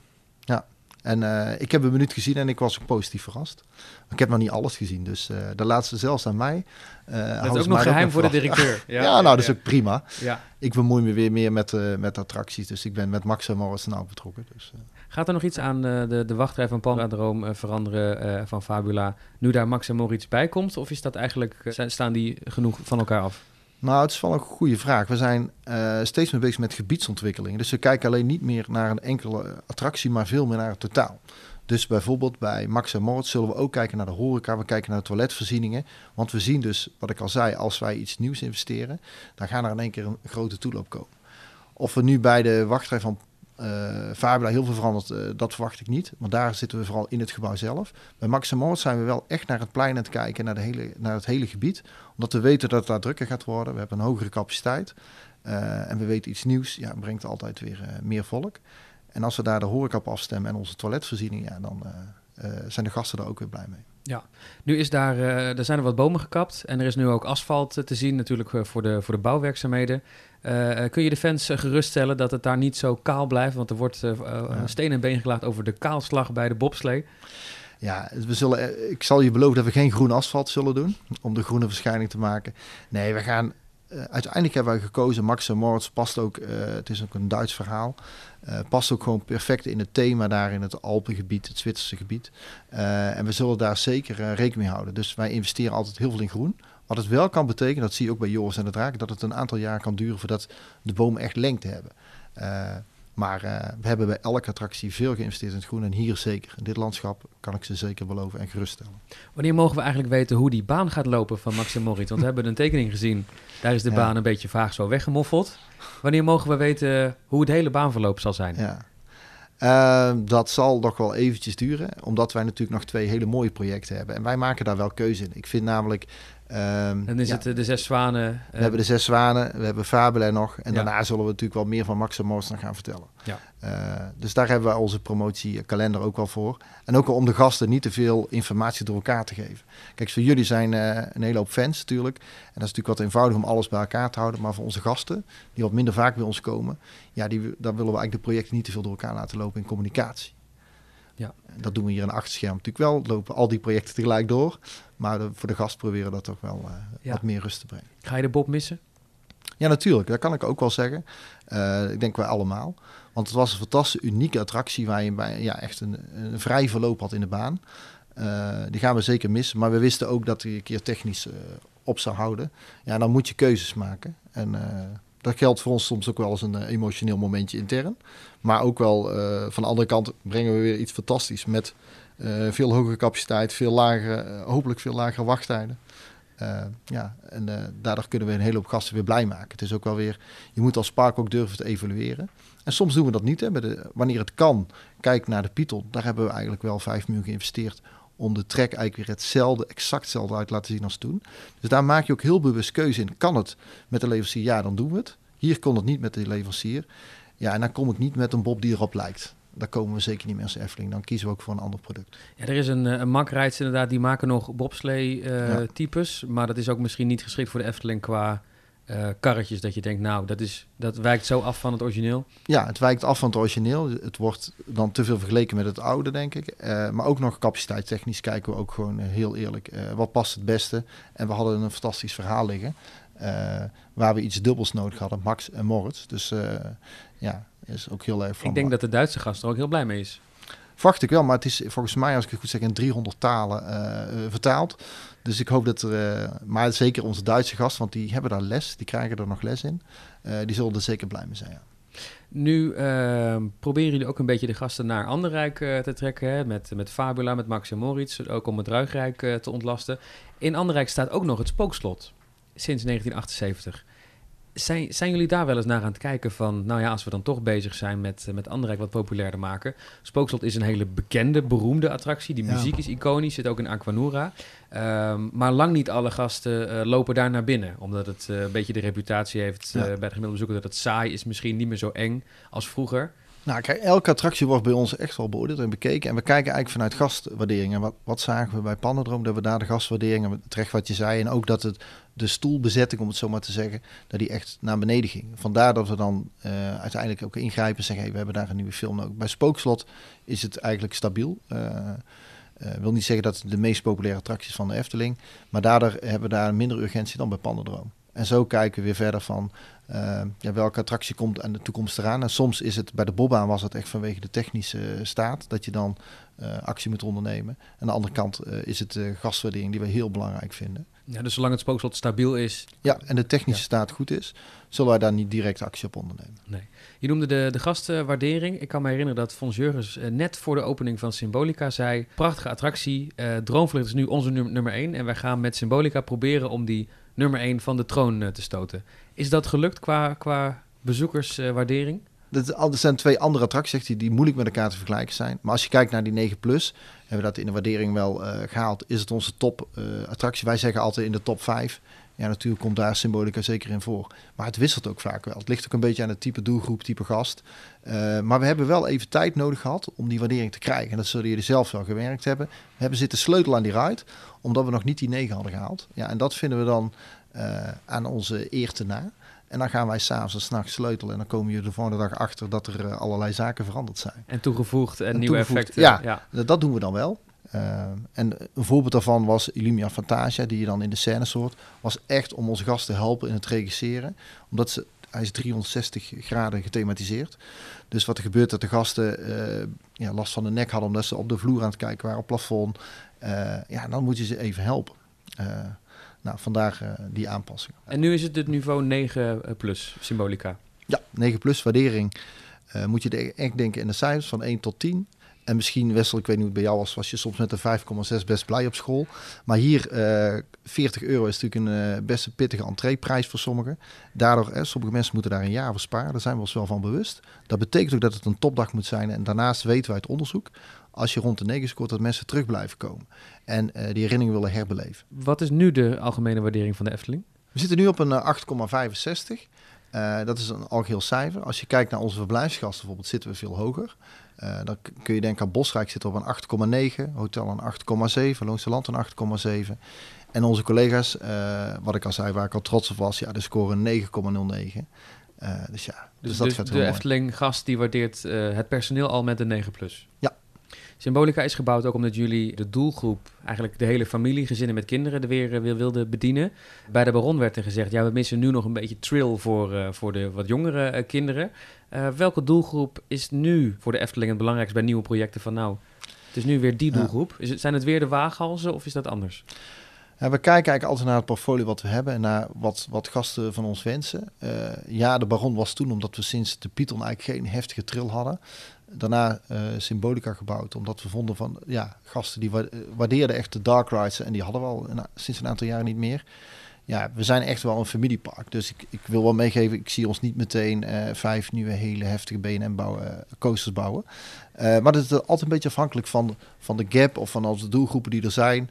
En uh, ik heb een minuut gezien en ik was ook positief verrast. Ik heb nog niet alles gezien, dus uh, de laatste zelfs aan mij. Uh, dat is ook nog geheim ook voor de directeur. [laughs] ja, ja, nou, dat is ook prima. Ja. Ik bemoei me weer meer met, met attracties, dus ik ben met Max en Morris nou betrokken. Dus, Gaat er nog iets aan de, de wachtrij van Pandadroom veranderen van Fabula, nu daar Max en Moritz bij komt? Of is dat eigenlijk, staan die genoeg van elkaar af? Nou, het is wel een goede vraag. We zijn uh, steeds meer bezig met gebiedsontwikkeling. Dus we kijken alleen niet meer naar een enkele attractie, maar veel meer naar het totaal. Dus bijvoorbeeld bij Max en Moritz zullen we ook kijken naar de horeca. We kijken naar de toiletvoorzieningen. Want we zien dus, wat ik al zei, als wij iets nieuws investeren, dan gaan er in één keer een grote toeloop komen. Of we nu bij de wachtrij van uh, Fabula heel veel veranderd, uh, dat verwacht ik niet. Want daar zitten we vooral in het gebouw zelf. Bij Max en Moritz zijn we wel echt naar het plein aan het kijken, naar, de hele, naar het hele gebied. Omdat we weten dat het daar drukker gaat worden. We hebben een hogere capaciteit. Uh, en we weten iets nieuws, ja, brengt altijd weer meer volk. En als we daar de horeca afstemmen en onze toiletvoorziening, ja, dan zijn de gasten er ook weer blij mee. Ja, nu is daar, uh, er zijn er wat bomen gekapt en er is nu ook asfalt te zien natuurlijk voor de, voor de bouwwerkzaamheden. kun je de fans geruststellen dat het daar niet zo kaal blijft? Want er wordt ja. steen en been gelaagd over de kaalslag bij de bobslee. Ja, we zullen, ik zal je beloven dat we geen groen asfalt zullen doen om de groene verschijning te maken. Nee, we gaan uh, uiteindelijk hebben wij gekozen, Max en Moritz past ook, uh, het is ook een Duits verhaal, uh, past ook gewoon perfect in het thema daar in het Alpengebied, het Zwitserse gebied. en we zullen daar zeker rekening mee houden. Dus wij investeren altijd heel veel in groen. Wat het wel kan betekenen, dat zie je ook bij Joris en de Draak, dat het een aantal jaar kan duren voordat de bomen echt lengte hebben. Maar uh, we hebben bij elke attractie veel geïnvesteerd in het groen. En hier zeker. In dit landschap kan ik ze zeker beloven en geruststellen. Wanneer mogen we eigenlijk weten hoe die baan gaat lopen van Max en Moritz? Want we hebben een tekening gezien. Daar is de baan een beetje vaag zo weggemoffeld. Wanneer mogen we weten hoe het hele baanverloop zal zijn? Ja. Uh, dat zal nog wel eventjes duren, omdat wij natuurlijk nog twee hele mooie projecten hebben. En wij maken daar wel keuze in. Ik vind namelijk Um, dan is het eh, de zes zwanen. We hebben de zes zwanen, we hebben Fabele nog. En daarna zullen we natuurlijk wel meer van Max en gaan vertellen. Ja. Uh, dus daar hebben we onze promotiekalender ook wel voor. En ook al om de gasten niet te veel informatie door elkaar te geven. Kijk, voor jullie zijn uh, een hele hoop fans natuurlijk. En dat is natuurlijk wat eenvoudig om alles bij elkaar te houden. Maar voor onze gasten, die wat minder vaak bij ons komen... ja, die, dan willen we eigenlijk de projecten niet te veel door elkaar laten lopen in communicatie. Ja. Dat doen we hier in achterscherm natuurlijk wel. Lopen al die projecten tegelijk door. Maar voor de gast proberen dat toch wel uh, wat meer rust te brengen. Ga je de Bob missen? Ja, natuurlijk. Dat kan ik ook wel zeggen. Uh, ik denk wij allemaal. Want het was een fantastische, unieke attractie waar je bij, ja, echt een, een vrij verloop had in de baan. Uh, die gaan we zeker missen. Maar we wisten ook dat hij een keer technisch op zou houden. Ja, dan moet je keuzes maken. En dat geldt voor ons soms ook wel als een emotioneel momentje intern. Maar ook wel van de andere kant brengen we weer iets fantastisch met uh, veel hogere capaciteit, veel lagere, hopelijk veel lagere wachttijden. Ja, en daardoor kunnen we een hele hoop gasten weer blij maken. Het is ook wel weer, je moet als park ook durven te evalueren. En soms doen we dat niet. Hè. De, wanneer het kan, kijk naar de Pietel. Daar hebben we eigenlijk wel 5 miljoen geïnvesteerd om de trek eigenlijk weer hetzelfde, exact hetzelfde uit te laten zien als toen. Dus daar maak je ook heel bewust keuze in. Kan het met de leverancier? Ja, dan doen we het. Hier kon het niet met de leverancier. Ja, en dan kom ik niet met een Bob die erop lijkt daar komen we zeker niet meer als Efteling. Dan kiezen we ook voor een ander product. Ja, er is een, eh, een Makrijds inderdaad, die maken nog bobslee-types. Eh, maar dat is ook misschien niet geschikt voor de Efteling qua uh, karretjes. Dat je denkt, nou, dat, is, dat wijkt zo af van het origineel. Ja, het wijkt af van het origineel. Het wordt dan te veel vergeleken met het oude, denk ik. maar ook nog capaciteitstechnisch kijken we ook gewoon heel eerlijk. wat past het beste? En we hadden een fantastisch verhaal liggen. waar we iets dubbels nodig hadden, Max en Moritz. Dus ja, is ook heel erg van. Ik denk dat de Duitse gast er ook heel blij mee is. Verwacht ik wel, maar het is volgens mij, als ik het goed zeg, in 300 talen vertaald. Dus ik hoop dat er, uh, maar zeker onze Duitse gast, want die hebben daar les, die krijgen er nog les in. Uh, die zullen er zeker blij mee zijn. Ja. Nu ehm, proberen jullie ook een beetje de gasten naar Anderrijk te trekken. Met, met Fabula, met Max en Moritz. Ook om het Ruigrijk te ontlasten. In Anderrijk staat ook nog het spookslot. Sinds 1978. Zijn, zijn jullie daar wel eens naar aan het kijken van, nou ja, als we dan toch bezig zijn met, met Anderrijk wat populairder maken. Spookslot is een hele bekende, beroemde attractie. Die muziek is iconisch, zit ook in Aquanura. Um, maar lang niet alle gasten uh, lopen daar naar binnen. Omdat het uh, een beetje de reputatie heeft bij de gemiddelde bezoeker dat het saai is. Misschien niet meer zo eng als vroeger. Nou, elke attractie wordt bij ons echt wel beoordeeld en bekeken. En we kijken eigenlijk vanuit gastwaardering. En wat, wat zagen we bij Pannendroom? Dat we daar de gastwaardering, en terecht wat je zei, en ook dat het de stoelbezetting, om het zo maar te zeggen, dat die echt naar beneden ging. Vandaar dat we dan uh, uiteindelijk ook ingrijpen en zeggen, we hebben daar een nieuwe film nodig. Bij Spookslot is het eigenlijk stabiel. Uh, wil niet zeggen dat het de meest populaire attracties van de Efteling, maar daardoor hebben we daar minder urgentie dan bij Pannendroom. En zo kijken we weer verder van uh, ja, welke attractie komt aan de toekomst eraan. En soms is het bij de Bobbaan was het echt vanwege de technische staat dat je dan uh, actie moet ondernemen. Aan de andere kant uh, is het de gastwaardering die we heel belangrijk vinden. Ja, dus zolang het spookslot stabiel is. Ja, en de technische ja. staat goed is, zullen wij daar niet direct actie op ondernemen. Nee. Je noemde de, de gastwaardering. Ik kan me herinneren dat Fons Jurgens net voor de opening van Symbolica zei: prachtige attractie. Droomvlucht is nu onze nummer, nummer 1. En wij gaan met Symbolica proberen om die nummer 1 van de troon te stoten. Is dat gelukt qua, qua bezoekerswaardering? Dat zijn twee andere attracties die, die moeilijk met elkaar te vergelijken zijn. Maar als je kijkt naar die 9 Plus, hebben we dat in de waardering wel uh, gehaald. Is het onze top uh, attractie? Wij zeggen altijd in de top 5. Ja, natuurlijk komt daar symbolica zeker in voor. Maar het wisselt ook vaak wel. Het ligt ook een beetje aan het type doelgroep, type gast. Uh, maar we hebben wel even tijd nodig gehad om die waardering te krijgen. En dat zullen jullie zelf wel gewerkt hebben. We hebben zitten sleutel aan die ride, omdat we nog niet die 9 hadden gehaald. Ja, en dat vinden we dan aan onze eer te na. En dan gaan wij s'avonds en s'nachts sleutelen. En dan komen je de volgende dag achter dat er uh, allerlei zaken veranderd zijn. En toegevoegd en, en nieuwe toegevoegd, effecten. Ja, ja, dat doen we dan wel. Uh, en een voorbeeld daarvan was Illumia Fantasia, die je dan in de scène soort. Was echt om onze gasten te helpen in het regisseren. Omdat ze, hij is 360 graden gethematiseerd. Dus wat er gebeurt dat de gasten uh, ja, last van de nek hadden omdat ze op de vloer aan het kijken waren, op plafond. ja, dan moet je ze even helpen. Nou, vandaar die aanpassingen. En nu is het het niveau 9 plus, symbolica. Ja, 9 plus waardering. Moet je echt denken in de cijfers van 1 tot 10. En misschien, Wessel, ik weet niet hoe het bij jou was, was je soms met een 5,6 best blij op school. Maar hier, uh, 40 euro is natuurlijk een uh, best een pittige entreeprijs voor sommigen. Daardoor, eh, sommige mensen moeten daar een jaar voor sparen. Daar zijn we ons wel van bewust. Dat betekent ook dat het een topdag moet zijn. En daarnaast weten wij uit onderzoek, als je rond de 9 scoort, dat mensen terug blijven komen. En uh, die herinnering willen herbeleven. Wat is nu de algemene waardering van de Efteling? We zitten nu op een 8,65. Uh, dat is een algeheel cijfer. Als je kijkt naar onze verblijfsgasten bijvoorbeeld, zitten we veel hoger. Uh, dan kun je denken aan Bosrijk zit op een 8,9, Hotel een 8,7, Loonse Land een 8,7. En onze collega's, uh, wat ik al zei, waar ik al trots op was, ja, de score 9,09. Uh, dus ja, dus, dus dat dus gaat de Efteling gast die waardeert het personeel al met een 9 plus. Ja, Symbolica is gebouwd ook omdat jullie de doelgroep, eigenlijk de hele familie, gezinnen met kinderen, er weer, weer wilden bedienen. Bij de Baron werd er gezegd, ja, we missen nu nog een beetje trill voor, uh, voor de wat jongere uh, kinderen. Uh, welke doelgroep is nu voor de Efteling het belangrijkste bij nieuwe projecten van nou? Het is nu weer die doelgroep. Is het, zijn het weer de waaghalzen of is dat anders? Ja, we kijken eigenlijk altijd naar het portfolio wat we hebben en naar wat, wat gasten van ons wensen. ja, de Baron was toen, omdat we sinds de Python eigenlijk geen heftige trill hadden daarna uh, Symbolica gebouwd. Omdat we vonden van ja, gasten die waardeerden echt de dark rides. En die hadden we al sinds een aantal jaren niet meer. Ja, we zijn echt wel een familiepark. Dus ik, ik wil wel meegeven, ik zie ons niet meteen uh, vijf nieuwe hele heftige BNM bouwen, coasters bouwen. maar dat is altijd een beetje afhankelijk van, van de gap of van onze doelgroepen die er zijn.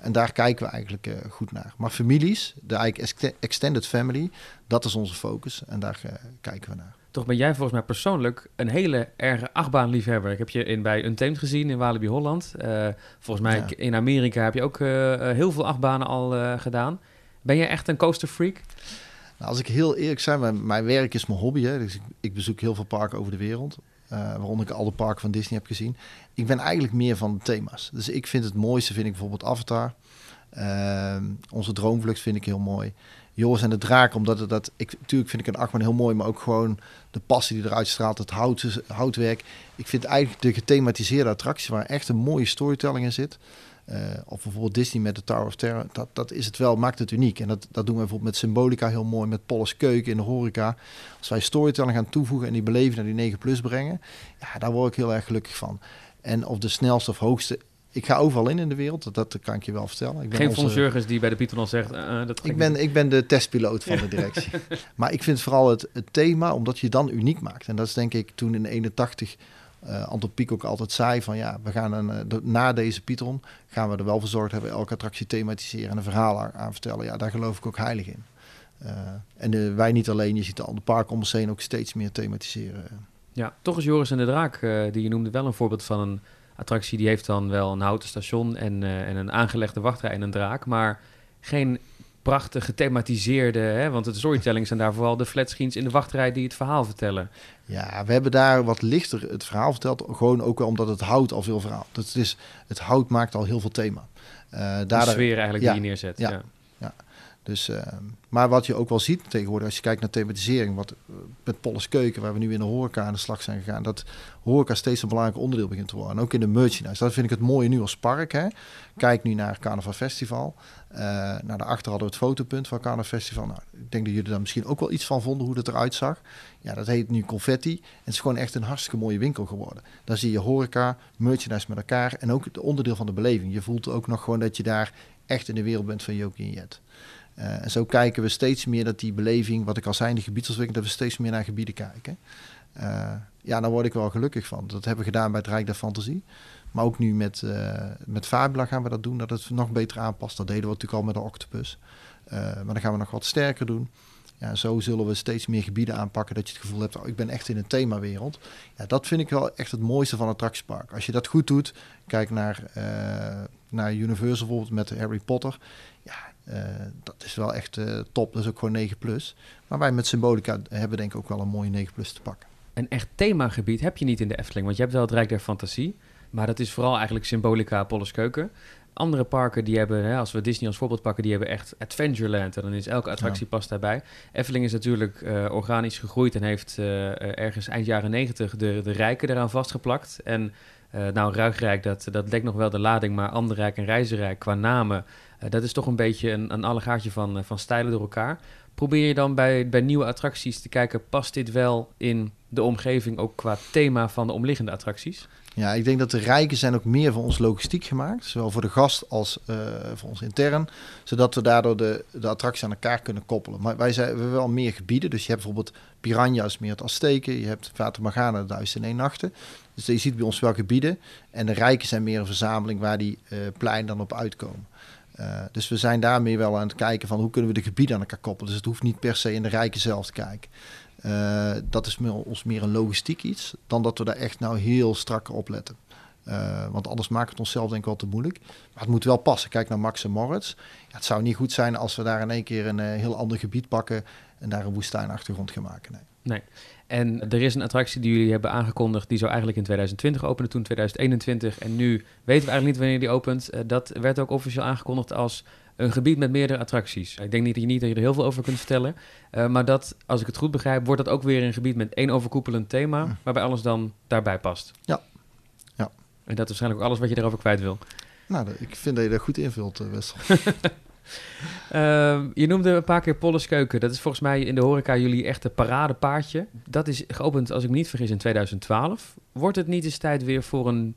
en daar kijken we eigenlijk goed naar. Maar families, de eigenlijk extended family, dat is onze focus. En daar kijken we naar. Toch ben jij volgens mij persoonlijk een hele erge achtbaanliefhebber. Ik heb je in, bij Untamed gezien in Walibi Holland. Uh, volgens mij ja. in Amerika heb je ook uh, heel veel achtbanen al uh, gedaan. Ben je echt een coaster freak? Nou, als ik heel eerlijk zijn, mijn, mijn werk is mijn hobby. Hè. Dus ik, ik, bezoek heel veel parken over de wereld. waaronder ik alle parken van Disney heb gezien. Ik ben eigenlijk meer van de thema's. Dus ik vind het mooiste, vind ik bijvoorbeeld Avatar. Ehm, onze droomvlucht vind ik heel mooi. Joris en de Draak, omdat het dat... Ik, natuurlijk vind ik een achtbaan heel mooi, maar ook gewoon de passie die eruit straalt, het hout, houtwerk. Ik vind eigenlijk de gethematiseerde attractie waar echt een mooie storytelling in zit. Uh, of bijvoorbeeld Disney met de Tower of Terror. Dat, dat is het wel, maakt het uniek. En dat, dat doen we bijvoorbeeld met Symbolica heel mooi, met Polles Keuken in de horeca. Als wij storytelling gaan toevoegen en die beleving naar die 9 plus brengen, ja, daar word ik heel erg gelukkig van. En of de snelste of hoogste, ik ga overal in in de wereld, dat, dat kan ik je wel vertellen. Ik ben Geen onze... Jurgens die bij de Python al zegt... Uh, dat ik, ben, ik ben de testpiloot van de [laughs] directie. maar ik vind vooral het, het thema, omdat je dan uniek maakt. En dat is denk ik toen in 81 uh, Anton Pieck ook altijd zei van... ja, we gaan een, de, na deze Python gaan we er wel voor zorgen... dat we elke attractie thematiseren en een verhaal aan vertellen. Ja, daar geloof ik ook heilig in. Uh, en wij niet alleen, je ziet de andere parken om ons heen ook steeds meer thematiseren. Ja, toch is Joris en de Draak, die je noemde, wel een voorbeeld van een attractie die heeft dan wel een houten station en, uh, en een aangelegde wachtrij en een draak, maar geen prachtig gethematiseerde, hè, want de storytelling zijn daar vooral de flatscreens in de wachtrij die het verhaal vertellen. Ja, we hebben daar wat lichter het verhaal verteld, gewoon ook wel omdat het hout al veel verhaal. Dat het, is, het hout maakt al heel veel thema. Uh, daar de sfeer eigenlijk ja, die je neerzet. Ja, ja. Dus, uh, maar wat je ook wel ziet tegenwoordig, als je kijkt naar thematisering, wat met Polles Keuken, waar we nu in de horeca aan de slag zijn gegaan, dat horeca steeds een belangrijk onderdeel begint te worden. En ook in de merchandise. Dat vind ik het mooie nu als park. Hè. Kijk nu naar Carnaval Festival. Uh, naar daarachter hadden we het fotopunt van Carnaval Festival. Nou, ik denk dat jullie daar misschien ook wel iets van vonden, hoe het eruit zag. Ja, dat heet nu Confetti. En het is gewoon echt een hartstikke mooie winkel geworden. Daar zie je horeca, merchandise met elkaar en ook het onderdeel van de beleving. Je voelt ook nog gewoon dat je daar echt in de wereld bent van Jokie en Jet. Uh, en zo kijken we steeds meer dat die beleving, wat ik al zei, die gebiedsontwikkeling, dat we steeds meer naar gebieden kijken. Uh, ja, daar word ik wel gelukkig van. Dat hebben we gedaan bij het Rijk der Fantasie. Maar ook nu met, uh, met Fabula gaan we dat doen, dat het nog beter aanpast. Dat deden we natuurlijk al met de Octopus. Maar dan gaan we nog wat sterker doen. Ja, zo zullen we steeds meer gebieden aanpakken dat je het gevoel hebt, oh, ik ben echt in een themawereld. Ja, dat vind ik wel echt het mooiste van het attractiepark. Als je dat goed doet, kijk naar, uh, naar Universal bijvoorbeeld met Harry Potter. Ja, uh, dat is wel echt uh, top. Dat is ook gewoon 9 plus. Maar wij met Symbolica hebben denk ik ook wel een mooie 9 plus te pakken. Een echt themagebied heb je niet in de Efteling, want je hebt wel het Rijk der Fantasie. Maar dat is vooral eigenlijk Symbolica, Keuken. Andere parken die hebben, hè, als we Disney als voorbeeld pakken, die hebben echt Adventureland. En dan is elke attractie ja. past daarbij. Efteling is natuurlijk uh, organisch gegroeid en heeft uh, ergens eind jaren negentig de, de rijken eraan vastgeplakt. En uh, nou, Ruigrijk, dat, dat dekt nog wel de lading, maar Anderrijk en Reizenrijk qua namen, dat is toch een beetje een, een allegaartje van, van stijlen door elkaar. Probeer je dan bij, bij nieuwe attracties te kijken, past dit wel in de omgeving, ook qua thema van de omliggende attracties? Ja, ik denk dat de rijken zijn ook meer voor ons logistiek gemaakt. Zowel voor de gast als uh, voor ons intern. Zodat we daardoor de, de attractie aan elkaar kunnen koppelen. Maar wij zijn, we hebben wel meer gebieden. Dus je hebt bijvoorbeeld Piranha's meer het Azteken. Je hebt de Duizend in één nachten. Dus je ziet bij ons wel gebieden. En de rijken zijn meer een verzameling waar die uh, plein dan op uitkomen. Uh, dus we zijn daarmee wel aan het kijken van hoe kunnen we de gebieden aan elkaar koppelen. Dus het hoeft niet per se in de rijken zelf te kijken. Uh, dat is meer, ons meer een logistiek iets, dan dat we daar echt nou heel strak op letten. Uh, want anders maakt het onszelf denk ik wel te moeilijk. Maar het moet wel passen. Kijk naar Max en Moritz. Ja, het zou niet goed zijn als we daar in één keer een uh, heel ander gebied pakken en daar een woestijnachtergrond gaan maken. Nee. nee. En er is een attractie die jullie hebben aangekondigd, die zou eigenlijk in 2020 openen, toen 2021. En nu weten we eigenlijk niet wanneer die opent. Dat werd ook officieel aangekondigd als een gebied met meerdere attracties. Ik denk niet dat je, niet dat je er heel veel over kunt vertellen. Uh, maar dat, als ik het goed begrijp, wordt dat ook weer een gebied met één overkoepelend thema, hm. waarbij alles dan daarbij past. Ja. ja. En dat is waarschijnlijk ook alles wat je erover kwijt wil. Nou, ik vind dat je dat goed invult, uh, Wessel. uh, [laughs] je noemde een paar keer Polles Keuken. Dat is volgens mij in de horeca jullie echte paradepaardje. Dat is geopend, als ik me niet vergis, in 2012. Wordt het niet eens tijd weer voor een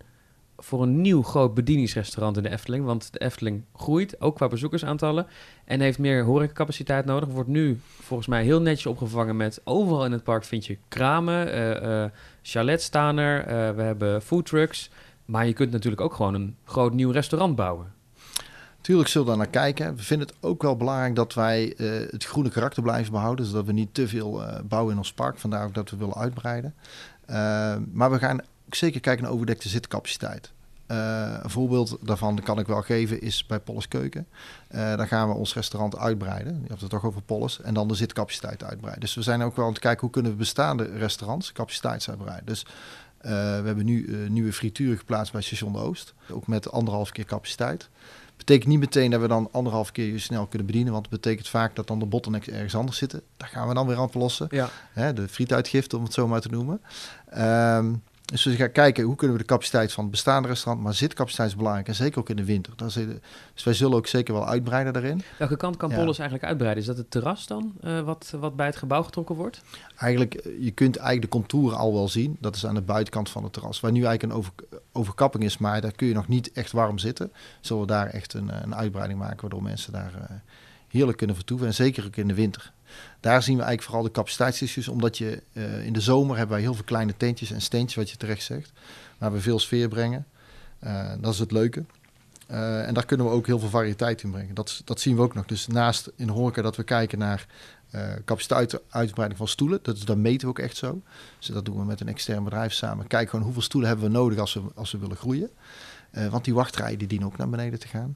voor een nieuw groot bedieningsrestaurant in de Efteling. Want de Efteling groeit, ook qua bezoekersaantallen. En heeft meer horecacapaciteit nodig. Wordt nu volgens mij heel netjes opgevangen met... overal in het park vind je kramen, uh, uh, chalets staan er. Uh, we hebben foodtrucks. Maar je kunt natuurlijk ook gewoon een groot nieuw restaurant bouwen. Tuurlijk zullen we daar naar kijken. We vinden het ook wel belangrijk dat wij het groene karakter blijven behouden. Zodat we niet te veel bouwen in ons park. Vandaar ook dat we willen uitbreiden. maar we gaan zeker kijken naar overdekte zitcapaciteit. Uh, een voorbeeld daarvan kan ik wel geven is bij Polles Keuken. Uh, daar gaan we ons restaurant uitbreiden. Je hebt het toch over Polles. En dan de zitcapaciteit uitbreiden. Dus we zijn ook wel aan het kijken hoe kunnen we bestaande restaurants capaciteit uitbreiden. Dus uh, we hebben nu nieuwe frituren geplaatst bij Station de Oost. Ook met anderhalf keer capaciteit. Betekent niet meteen dat we dan anderhalf keer je snel kunnen bedienen. Want het betekent vaak dat dan de bottlenecks ergens anders zitten. Daar gaan we dan weer aan oplossen. Ja. Hè, de frietuitgifte, om het zo maar te noemen. Ehm, dus we gaan kijken hoe kunnen we de capaciteit van het bestaande restaurant, maar zitcapaciteit is belangrijk en zeker ook in de winter. Dus wij zullen ook zeker wel uitbreiden daarin. Welke kant kan ja. Polis eigenlijk uitbreiden? Is dat het terras dan, uh, wat, wat bij het gebouw getrokken wordt? Eigenlijk, eh, je kunt eigenlijk de contouren al wel zien. Dat is aan de buitenkant van het terras. Waar nu eigenlijk een over, overkapping is, maar daar kun je nog niet echt warm zitten. Zullen we daar echt een, een uitbreiding maken, waardoor mensen daar uh, heerlijk kunnen vertoeven. En zeker ook in de winter. Daar zien we eigenlijk vooral de capaciteitsissues, omdat je uh, in de zomer hebben wij heel veel kleine tentjes en steentjes, wat je terecht zegt, waar we veel sfeer brengen. Uh, dat is het leuke. Uh, en daar kunnen we ook heel veel variëteit in brengen. Dat, dat zien we ook nog. Dus naast in horeca dat we kijken naar capaciteitsuitbreiding van stoelen, dat, dat meten we ook echt zo. Dus dat doen we met een extern bedrijf samen. Kijken gewoon hoeveel stoelen hebben we nodig als we, als we willen groeien. want die wachtrijen die dienen ook naar beneden te gaan.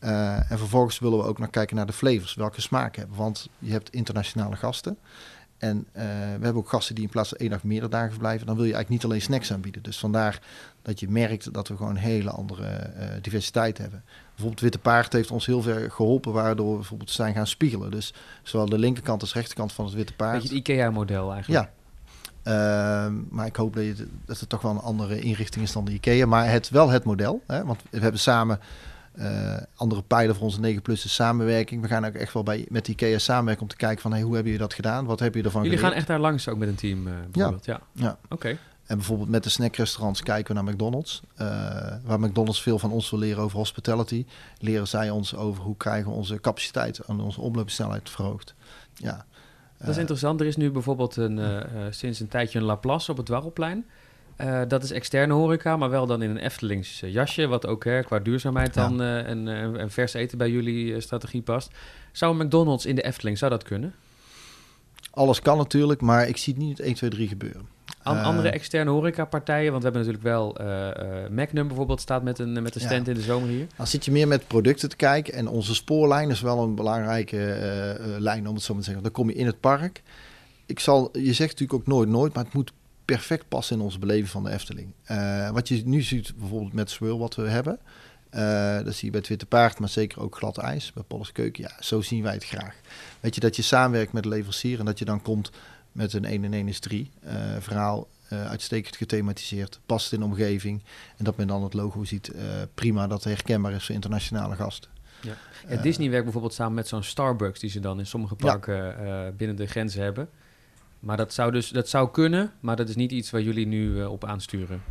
Uh, en vervolgens willen we ook nog kijken naar de flavors, welke smaak hebben. Want je hebt internationale gasten. En uh, we hebben ook gasten die in plaats van één dag meerdere dagen verblijven. Dan wil je eigenlijk niet alleen snacks aanbieden. Dus vandaar dat je merkt dat we gewoon een hele andere uh, diversiteit hebben. Bijvoorbeeld Witte Paard heeft ons heel ver geholpen, waardoor we bijvoorbeeld zijn gaan spiegelen. Dus zowel de linkerkant als rechterkant van het Witte Paard. Beetje het IKEA-model eigenlijk. Ja. Uh, maar ik hoop dat, je, dat het toch wel een andere inrichting is dan de IKEA. Maar het wel het model. Hè? Want we hebben samen uh, andere pijlen voor onze 9 plus de samenwerking. We gaan ook echt wel bij, met IKEA samenwerken om te kijken van hey, hoe hebben je dat gedaan? Wat heb je ervan Jullie geleerd? gaan echt daar langs ook met een team uh, bijvoorbeeld? Ja. ja. ja. Oké. Okay. En bijvoorbeeld met de snackrestaurants kijken we naar McDonald's. Uh, waar McDonald's veel van ons wil leren over hospitality. Leren zij ons over hoe krijgen we onze capaciteit en onze omloopsnelheid verhoogd. Ja. Dat is interessant. Er is nu bijvoorbeeld een, sinds een tijdje een Laplace op het Dwarrelplein. Uh, dat is externe horeca, maar wel dan in een Eftelings jasje, wat ook hè, qua duurzaamheid dan uh, en, en, vers eten bij jullie strategie past. Zou een McDonald's in de Efteling, zou dat kunnen? Alles kan natuurlijk, maar ik zie het niet 1, 2, 3 gebeuren. An andere externe horecapartijen, want we hebben natuurlijk wel Magnum bijvoorbeeld staat met een, met een stand ja. in de zomer hier. Dan zit je meer met producten te kijken en onze spoorlijn is wel een belangrijke lijn om het zo maar te zeggen. Dan kom je in het park. Ik zal, je zegt natuurlijk ook nooit nooit, maar het moet perfect passen in onze beleving van de Efteling. Uh, wat je nu ziet bijvoorbeeld met Swirl wat we hebben, uh, dat zie je bij het Witte Paard, maar zeker ook glad ijs bij Polles Keuken. Ja, zo zien wij het graag. Weet je, dat je samenwerkt met de leverancier en dat je dan komt met een 1 en 1 is 3 uh, verhaal. Uh, uitstekend gethematiseerd, past in de omgeving. En dat men dan het logo ziet, prima dat herkenbaar is voor internationale gasten. Ja. ja Disney werkt bijvoorbeeld samen met zo'n Starbucks, die ze dan in sommige parken ja. binnen de grenzen hebben. Maar dat zou dus dat zou kunnen, maar dat is niet iets waar jullie nu op aansturen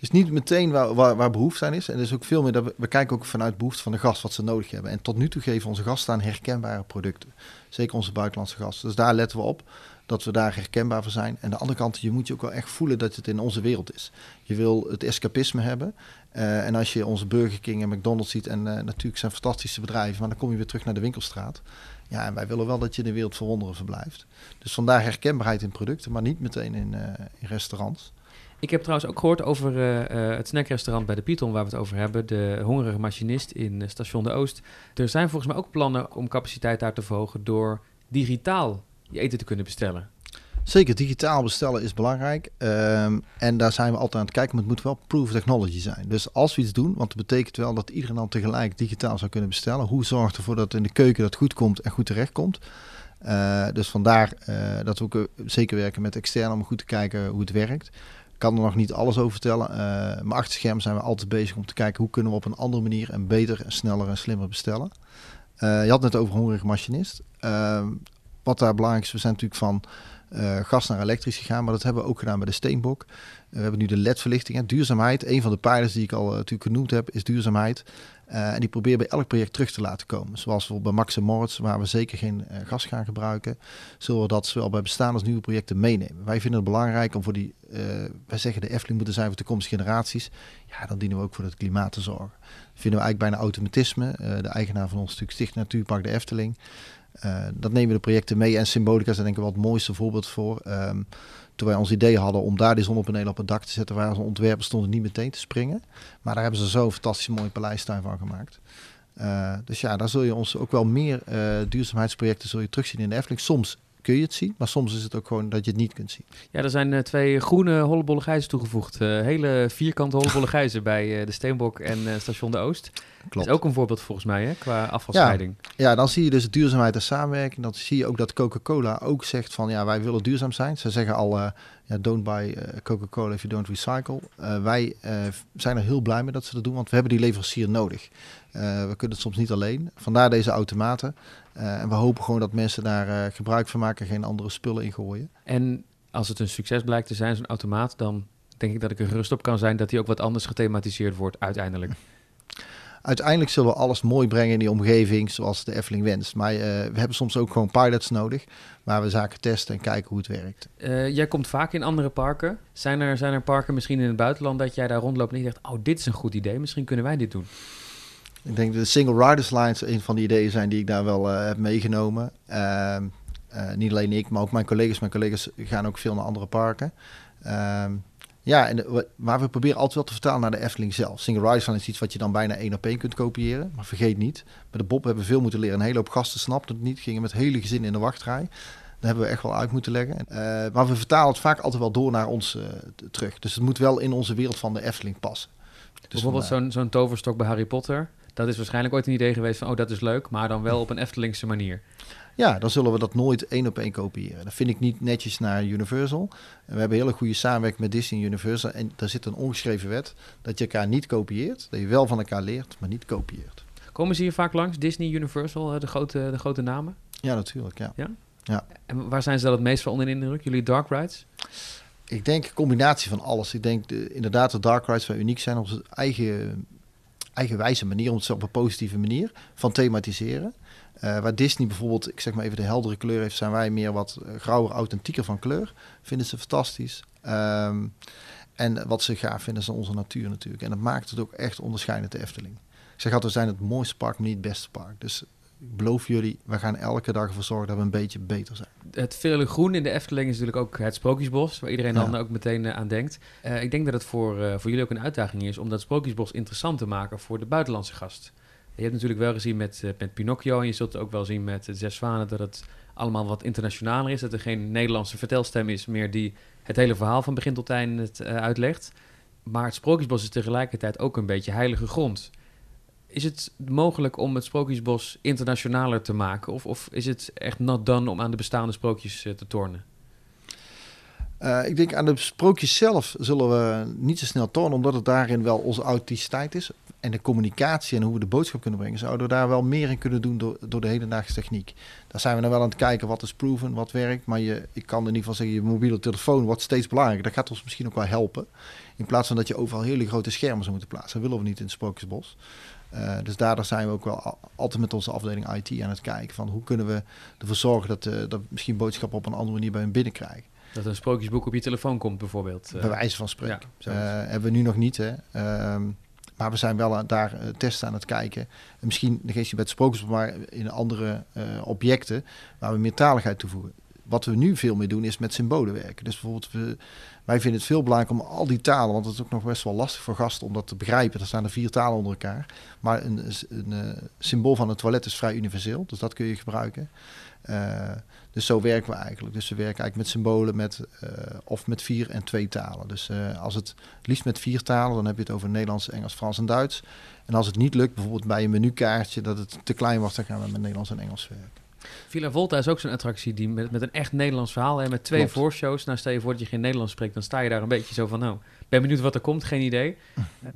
is niet meteen waar, waar, behoefte aan is. En is ook veel meer dat we, kijken ook vanuit behoefte van de gast wat ze nodig hebben. En tot nu toe geven onze gasten aan herkenbare producten. Zeker onze buitenlandse gasten. Dus daar letten we op dat we daar herkenbaar voor zijn. En de andere kant, je moet je ook wel echt voelen dat het in onze wereld is. Je wil het escapisme hebben. Uh, en als je onze Burger King en McDonald's ziet, en uh, natuurlijk zijn fantastische bedrijven, maar dan kom je weer terug naar de winkelstraat. Ja, en wij willen wel dat je in de wereld van wonderen verblijft. Dus vandaar herkenbaarheid in producten, maar niet meteen in, uh, in restaurants. Ik heb trouwens ook gehoord over uh, het snackrestaurant bij de Python, waar we het over hebben. De hongerige machinist in Station de Oost. Er zijn volgens mij ook plannen om capaciteit daar te verhogen door digitaal je eten te kunnen bestellen. Zeker, digitaal bestellen is belangrijk. Um, en daar zijn we altijd aan het kijken, maar het moet wel proof technology zijn. Dus als we iets doen, want dat betekent wel dat iedereen dan tegelijk digitaal zou kunnen bestellen. Hoe zorgt ervoor dat in de keuken dat goed komt en goed terecht komt? Uh, dus vandaar uh, dat we ook zeker werken met extern om goed te kijken hoe het werkt kan er nog niet alles over vertellen. Uh, maar achter scherm zijn we altijd bezig om te kijken hoe kunnen we op een andere manier en beter en sneller en slimmer bestellen. Je had het net over hongerige machinist. Uh, wat daar belangrijk is, we zijn natuurlijk van gas naar elektrisch gegaan, maar dat hebben we ook gedaan bij de Steenbok. we hebben nu de LED-verlichting. Duurzaamheid, een van de pijlers die ik al natuurlijk genoemd heb, is duurzaamheid. En die proberen bij elk project terug te laten komen. Zoals bijvoorbeeld bij Max Moritz, waar we zeker geen gas gaan gebruiken, zullen we dat zowel bij bestaande als nieuwe projecten meenemen. Wij vinden het belangrijk om voor die, wij zeggen de Efteling moeten zijn voor toekomstige generaties. Ja, dan dienen we ook voor het klimaat te zorgen. Dat vinden we eigenlijk bijna automatisme. de eigenaar van ons stuk Sticht Natuurpark de Efteling. Dat nemen we de projecten mee en Symbolica is denk ik wel het mooiste voorbeeld voor. Um, toen wij ons idee hadden om daar die zonnepanelen op het dak te zetten, waar onze ontwerpen stonden niet meteen te springen. Maar daar hebben ze zo'n fantastisch mooie paleistuin van gemaakt. Uh, dus ja, daar zul je ons ook wel meer uh, duurzaamheidsprojecten zul je terugzien in de Efteling. Soms kun je het zien, maar soms is het ook gewoon dat je het niet kunt zien. Ja, er zijn uh, twee groene hollebolle gijzen toegevoegd. hele vierkante hollebolle [laughs] gijzen bij de Steenbok en Station de Oost. Klopt. Dat is ook een voorbeeld volgens mij, hè, qua afvalscheiding. Ja, ja, dan zie je dus duurzaamheid en samenwerking. Dan zie je ook dat Coca-Cola ook zegt van, ja, wij willen duurzaam zijn. Ze zeggen al, ja, don't buy Coca-Cola if you don't recycle. Wij zijn er heel blij mee dat ze dat doen, want we hebben die leverancier nodig. we kunnen het soms niet alleen. Vandaar deze automaten. En we hopen gewoon dat mensen daar gebruik van maken, geen andere spullen in gooien. En als het een succes blijkt te zijn, zo'n automaat, dan denk ik dat ik er gerust op kan zijn dat die ook wat anders gethematiseerd wordt uiteindelijk. [laughs] uiteindelijk zullen we alles mooi brengen in die omgeving zoals de Efteling wenst. Maar uh, we hebben soms ook gewoon pilots nodig, waar we zaken testen en kijken hoe het werkt. Uh, jij komt vaak in andere parken. Zijn er, zijn er parken misschien in het buitenland dat jij daar rondloopt en je denkt, oh, dit is een goed idee, misschien kunnen wij dit doen? Ik denk de single riders lines een van die ideeën zijn die ik daar wel uh, heb meegenomen. Ehm, niet alleen ik, maar ook mijn collega's. Mijn collega's gaan ook veel naar andere parken. Ehm, ja, en de, maar we proberen altijd wel te vertalen naar de Efteling zelf. Single Rise is iets wat je dan bijna één op één kunt kopiëren. Maar vergeet niet, met de Bob hebben we veel moeten leren. Een hele hoop gasten snapten het niet, gingen met hele gezinnen in de wachtrij. Daar hebben we echt wel uit moeten leggen. Uh, maar we vertalen het vaak altijd wel door naar ons uh, terug. Dus het moet wel in onze wereld van de Efteling passen. Dus Bijvoorbeeld zo'n zo'n toverstok bij Harry Potter. Dat is waarschijnlijk ooit een idee geweest van, oh dat is leuk, maar dan wel op een Eftelingse manier. Ja, dan zullen we dat nooit één op één kopiëren. Dat vind ik niet netjes naar Universal. En we hebben hele goede samenwerking met Disney en Universal. En daar zit een ongeschreven wet dat je elkaar niet kopieert. Dat je wel van elkaar leert, maar niet kopieert. Komen ze hier vaak langs, Disney, Universal, de grote, de grote namen? Ja, natuurlijk, ja. ja. ja. En waar zijn ze dan het meest van onder in de indruk? Jullie dark rides? Ik denk een combinatie van alles. Ik denk de, inderdaad dat dark rides wel uniek zijn op zijn eigen, eigenwijze manier, om het op een positieve manier, van thematiseren. Uh, waar Disney bijvoorbeeld, ik zeg maar even de heldere kleur heeft, zijn wij meer wat grauwer, authentieker van kleur. Vinden ze fantastisch. Ehm, en wat ze gaaf vinden is onze natuur natuurlijk. En dat maakt het ook echt onderscheidend de Efteling. Ik zeg altijd, we zijn het mooiste park, maar niet het beste park. Dus ik beloof jullie, we gaan elke dag ervoor zorgen dat we een beetje beter zijn. Het vele groen in de Efteling is natuurlijk ook het Sprookjesbos, waar iedereen dan ook meteen uh, aan denkt. Uh, ik denk dat het voor, uh, voor jullie ook een uitdaging is om dat Sprookjesbos interessant te maken voor de buitenlandse gast. Je hebt natuurlijk wel gezien met, met Pinocchio en je zult ook wel zien met de Zes Zwanen dat het allemaal wat internationaler is. Dat er geen Nederlandse vertelstem is meer die het hele verhaal van begin tot eind het, uitlegt. Maar het Sprookjesbos is tegelijkertijd ook een beetje heilige grond. Is het mogelijk om het Sprookjesbos internationaler te maken? Of, of is het echt not done om aan de bestaande sprookjes uh, te tornen? Uh, ik denk aan de sprookjes zelf zullen we niet zo snel tornen, omdat het daarin wel onze authenticiteit is. En de communicatie en hoe we de boodschap kunnen brengen, zouden we daar wel meer in kunnen doen door, door de hedendaagse techniek. Daar zijn we nou wel aan het kijken wat is proven, wat werkt. Maar je, ik kan in ieder geval zeggen, je mobiele telefoon wordt steeds belangrijker. Dat gaat ons misschien ook wel helpen. In plaats van dat je overal hele grote schermen zou moeten plaatsen. Dat willen we niet in het Sprookjesbos. Uh, dus daardoor zijn we ook wel altijd met onze afdeling IT aan het kijken van hoe kunnen we ervoor zorgen dat, uh, dat misschien boodschappen op een andere manier bij hun binnenkrijgen. Dat een sprookjesboek op je telefoon komt bijvoorbeeld. Uh, bij wijze van spreken. Ja, hebben we nu nog niet. Hè. Ehm, maar we zijn wel daar testen aan het kijken. En misschien eens bij het sprookjes, maar in andere objecten waar we meer taligheid toevoegen wat we nu veel meer doen is met symbolen werken. Dus bijvoorbeeld, we, wij vinden het veel belangrijker om al die talen, want het is ook nog best wel lastig voor gasten om dat te begrijpen. Er staan er vier talen onder elkaar. Maar een, een, een eh, symbool van het toilet is vrij universeel, dus dat kun je gebruiken. Uh, dus zo werken we eigenlijk. Dus we werken eigenlijk met symbolen met, uh, of met vier en twee talen. Dus als het liefst met vier talen, dan heb je het over Nederlands, Engels, Frans en Duits. En als het niet lukt, bijvoorbeeld bij een menukaartje, dat het te klein wordt, dan gaan we met Nederlands en Engels werken. Villa Volta is ook zo'n attractie die met, met een echt Nederlands verhaal en met twee Klopt. voorshows. Nou, stel je voor dat je geen Nederlands spreekt, dan sta je daar een beetje zo van, nou, ben benieuwd wat er komt, geen idee.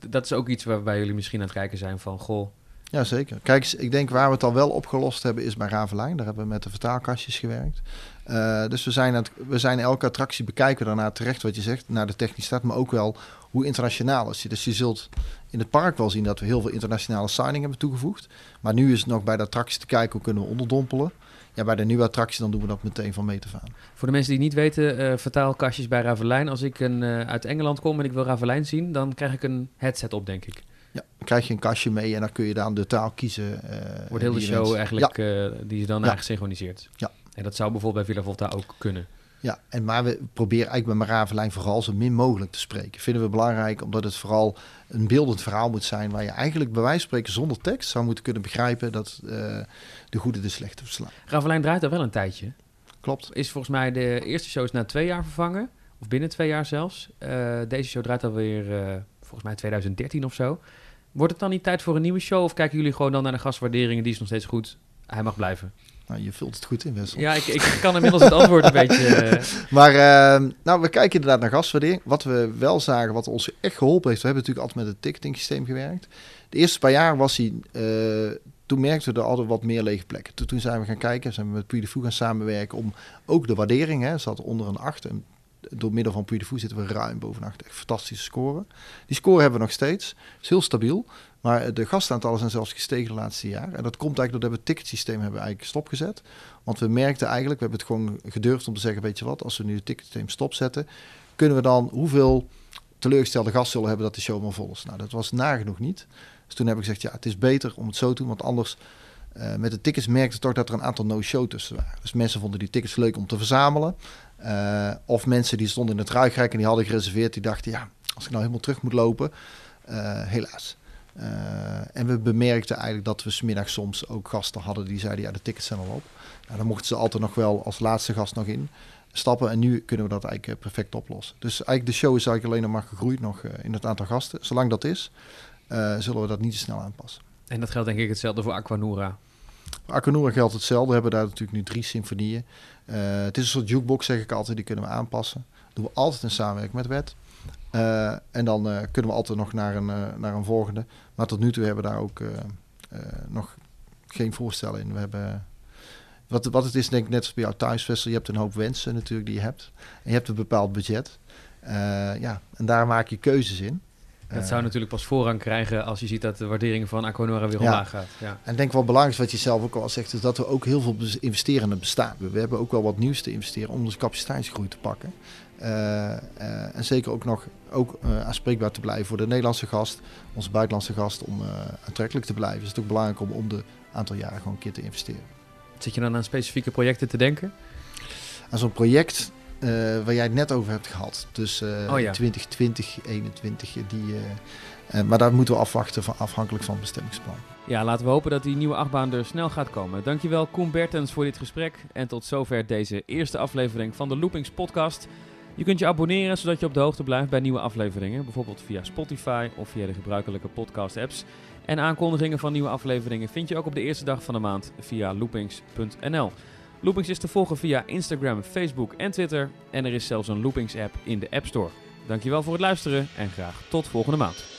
dat is ook iets waarbij jullie misschien aan het kijken zijn van, goh. Ja, zeker. Kijk, ik denk waar we het al wel opgelost hebben is bij Ravelijn. Daar hebben we met de vertaalkastjes gewerkt. Uh, dus we zijn, het, we zijn elke attractie bekijken daarna terecht wat je zegt, naar de technische staat, maar ook wel hoe internationaal is je. Dus je zult in het park wel zien dat we heel veel internationale signing hebben toegevoegd. Maar nu is het nog bij de attractie te kijken hoe kunnen we onderdompelen. Ja, bij de nieuwe attractie dan doen we dat meteen van mee te gaan. Voor de mensen die niet weten, uh, vertaalkastjes bij Ravelijn. Als ik een, uh, uit Engeland kom en ik wil Ravelijn zien, dan krijg ik een headset op, denk ik. Ja, dan krijg je een kastje mee en dan kun je dan de taal kiezen. Uh, Wordt heel de show eigenlijk, ja. die is dan ja. eigenlijk synchroniseerd. Ja. En dat zou bijvoorbeeld bij Villa Volta ook kunnen. Ja, en maar we proberen eigenlijk met Maravelijn vooral zo min mogelijk te spreken. Vinden we belangrijk omdat het vooral een beeldend verhaal moet zijn waar je eigenlijk bij wijze van spreken zonder tekst zou moeten kunnen begrijpen dat uh, de goede de slechte verslaan. Ravelijn draait al wel een tijdje. Klopt. Is volgens mij de eerste show is na twee jaar vervangen, of binnen twee jaar zelfs. Uh, deze show draait alweer uh, volgens mij 2013 of zo. Wordt het dan niet tijd voor een nieuwe show of kijken jullie gewoon dan naar de gastwaarderingen, die is nog steeds goed, hij mag blijven? Nou, je vult het goed in, Wessel. Ja, ik, ik kan inmiddels het antwoord een [laughs] beetje... Uh... Maar uh, nou, we kijken inderdaad naar gastwaardering. Wat we wel zagen, wat ons echt geholpen heeft... We hebben natuurlijk altijd met het ticketing systeem gewerkt. De eerste paar jaar was hij... Uh, toen merkten we er altijd wat meer lege plekken. Toen, zijn we gaan kijken, zijn we met Puy de Fou gaan samenwerken... om ook de waardering, hè, zat onder een 8... En door middel van Puy de Fou zitten we ruim boven 8. Echt fantastische score. Die score hebben we nog steeds. is heel stabiel. Maar de gastaantallen zijn zelfs gestegen de laatste jaren. En dat komt eigenlijk doordat we het ticketsysteem hebben eigenlijk stopgezet. Want we merkten eigenlijk, we hebben het gewoon gedurfd om te zeggen, weet je wat, als we nu het ticketsysteem stopzetten, kunnen we dan hoeveel teleurgestelde gasten zullen hebben dat de show maar vol is. Nou, dat was nagenoeg niet. Dus toen heb ik gezegd, ja, het is beter om het zo te doen, want anders uh, met de tickets merkte toch dat er een aantal no-show tussen waren. Dus mensen vonden die tickets leuk om te verzamelen. Uh, of mensen die stonden in het ruigrijk en die hadden gereserveerd, die dachten, ja, als ik nou helemaal terug moet lopen, uh, helaas. Uh, en we bemerkten eigenlijk dat we smiddag soms ook gasten hadden die zeiden, ja, de tickets zijn al op. Nou, dan mochten ze altijd nog wel als laatste gast nog in stappen. En nu kunnen we dat eigenlijk perfect oplossen. Dus eigenlijk de show is eigenlijk alleen nog maar gegroeid nog in het aantal gasten. Zolang dat is, zullen we dat niet te snel aanpassen. En dat geldt denk ik hetzelfde voor Aquanura. Voor Aquanura geldt hetzelfde. We hebben daar natuurlijk nu drie symfonieën. Uh, het is een soort jukebox, zeg ik altijd. Die kunnen we aanpassen. Dat doen we altijd in samenwerking met wet. Uh, en dan uh, kunnen we altijd nog naar een, naar een volgende. Maar tot nu toe hebben we daar ook nog geen voorstellen in. We hebben, wat, wat het is, denk ik net als bij jouw thuisvestel. Je hebt een hoop wensen natuurlijk die je hebt. En je hebt een bepaald budget. ja, en daar maak je keuzes in. Dat zou natuurlijk pas voorrang krijgen als je ziet dat de waardering van Aquanora weer omlaag gaat. Ja. En ik denk wel belangrijk wat je zelf ook al zegt, is dat we ook heel veel investeren in het bestaan. We hebben ook wel wat nieuws te investeren om onze capaciteitsgroei te pakken. Uh, uh, en zeker ook nog ook, uh, aanspreekbaar te blijven voor de Nederlandse gast, onze buitenlandse gast, om aantrekkelijk te blijven. Dus het is ook belangrijk om om de aantal jaren gewoon een keer te investeren. Zit je dan aan specifieke projecten te denken? Aan zo'n project waar jij het net over hebt gehad. Dus oh ja. 2020, 2021, die, maar daar moeten we afwachten van, afhankelijk van het bestemmingsplan. Ja, laten we hopen dat die nieuwe achtbaan er snel gaat komen. Dankjewel Koen Bertens voor dit gesprek. En tot zover deze eerste aflevering van de Loopings podcast. Je kunt je abonneren zodat je op de hoogte blijft bij nieuwe afleveringen, bijvoorbeeld via Spotify of via de gebruikelijke podcast-apps. En aankondigingen van nieuwe afleveringen vind je ook op de eerste dag van de maand via loopings.nl. Loopings is te volgen via Instagram, Facebook en Twitter. En er is zelfs een Loopings-app in de App Store. Dankjewel voor het luisteren en graag tot volgende maand.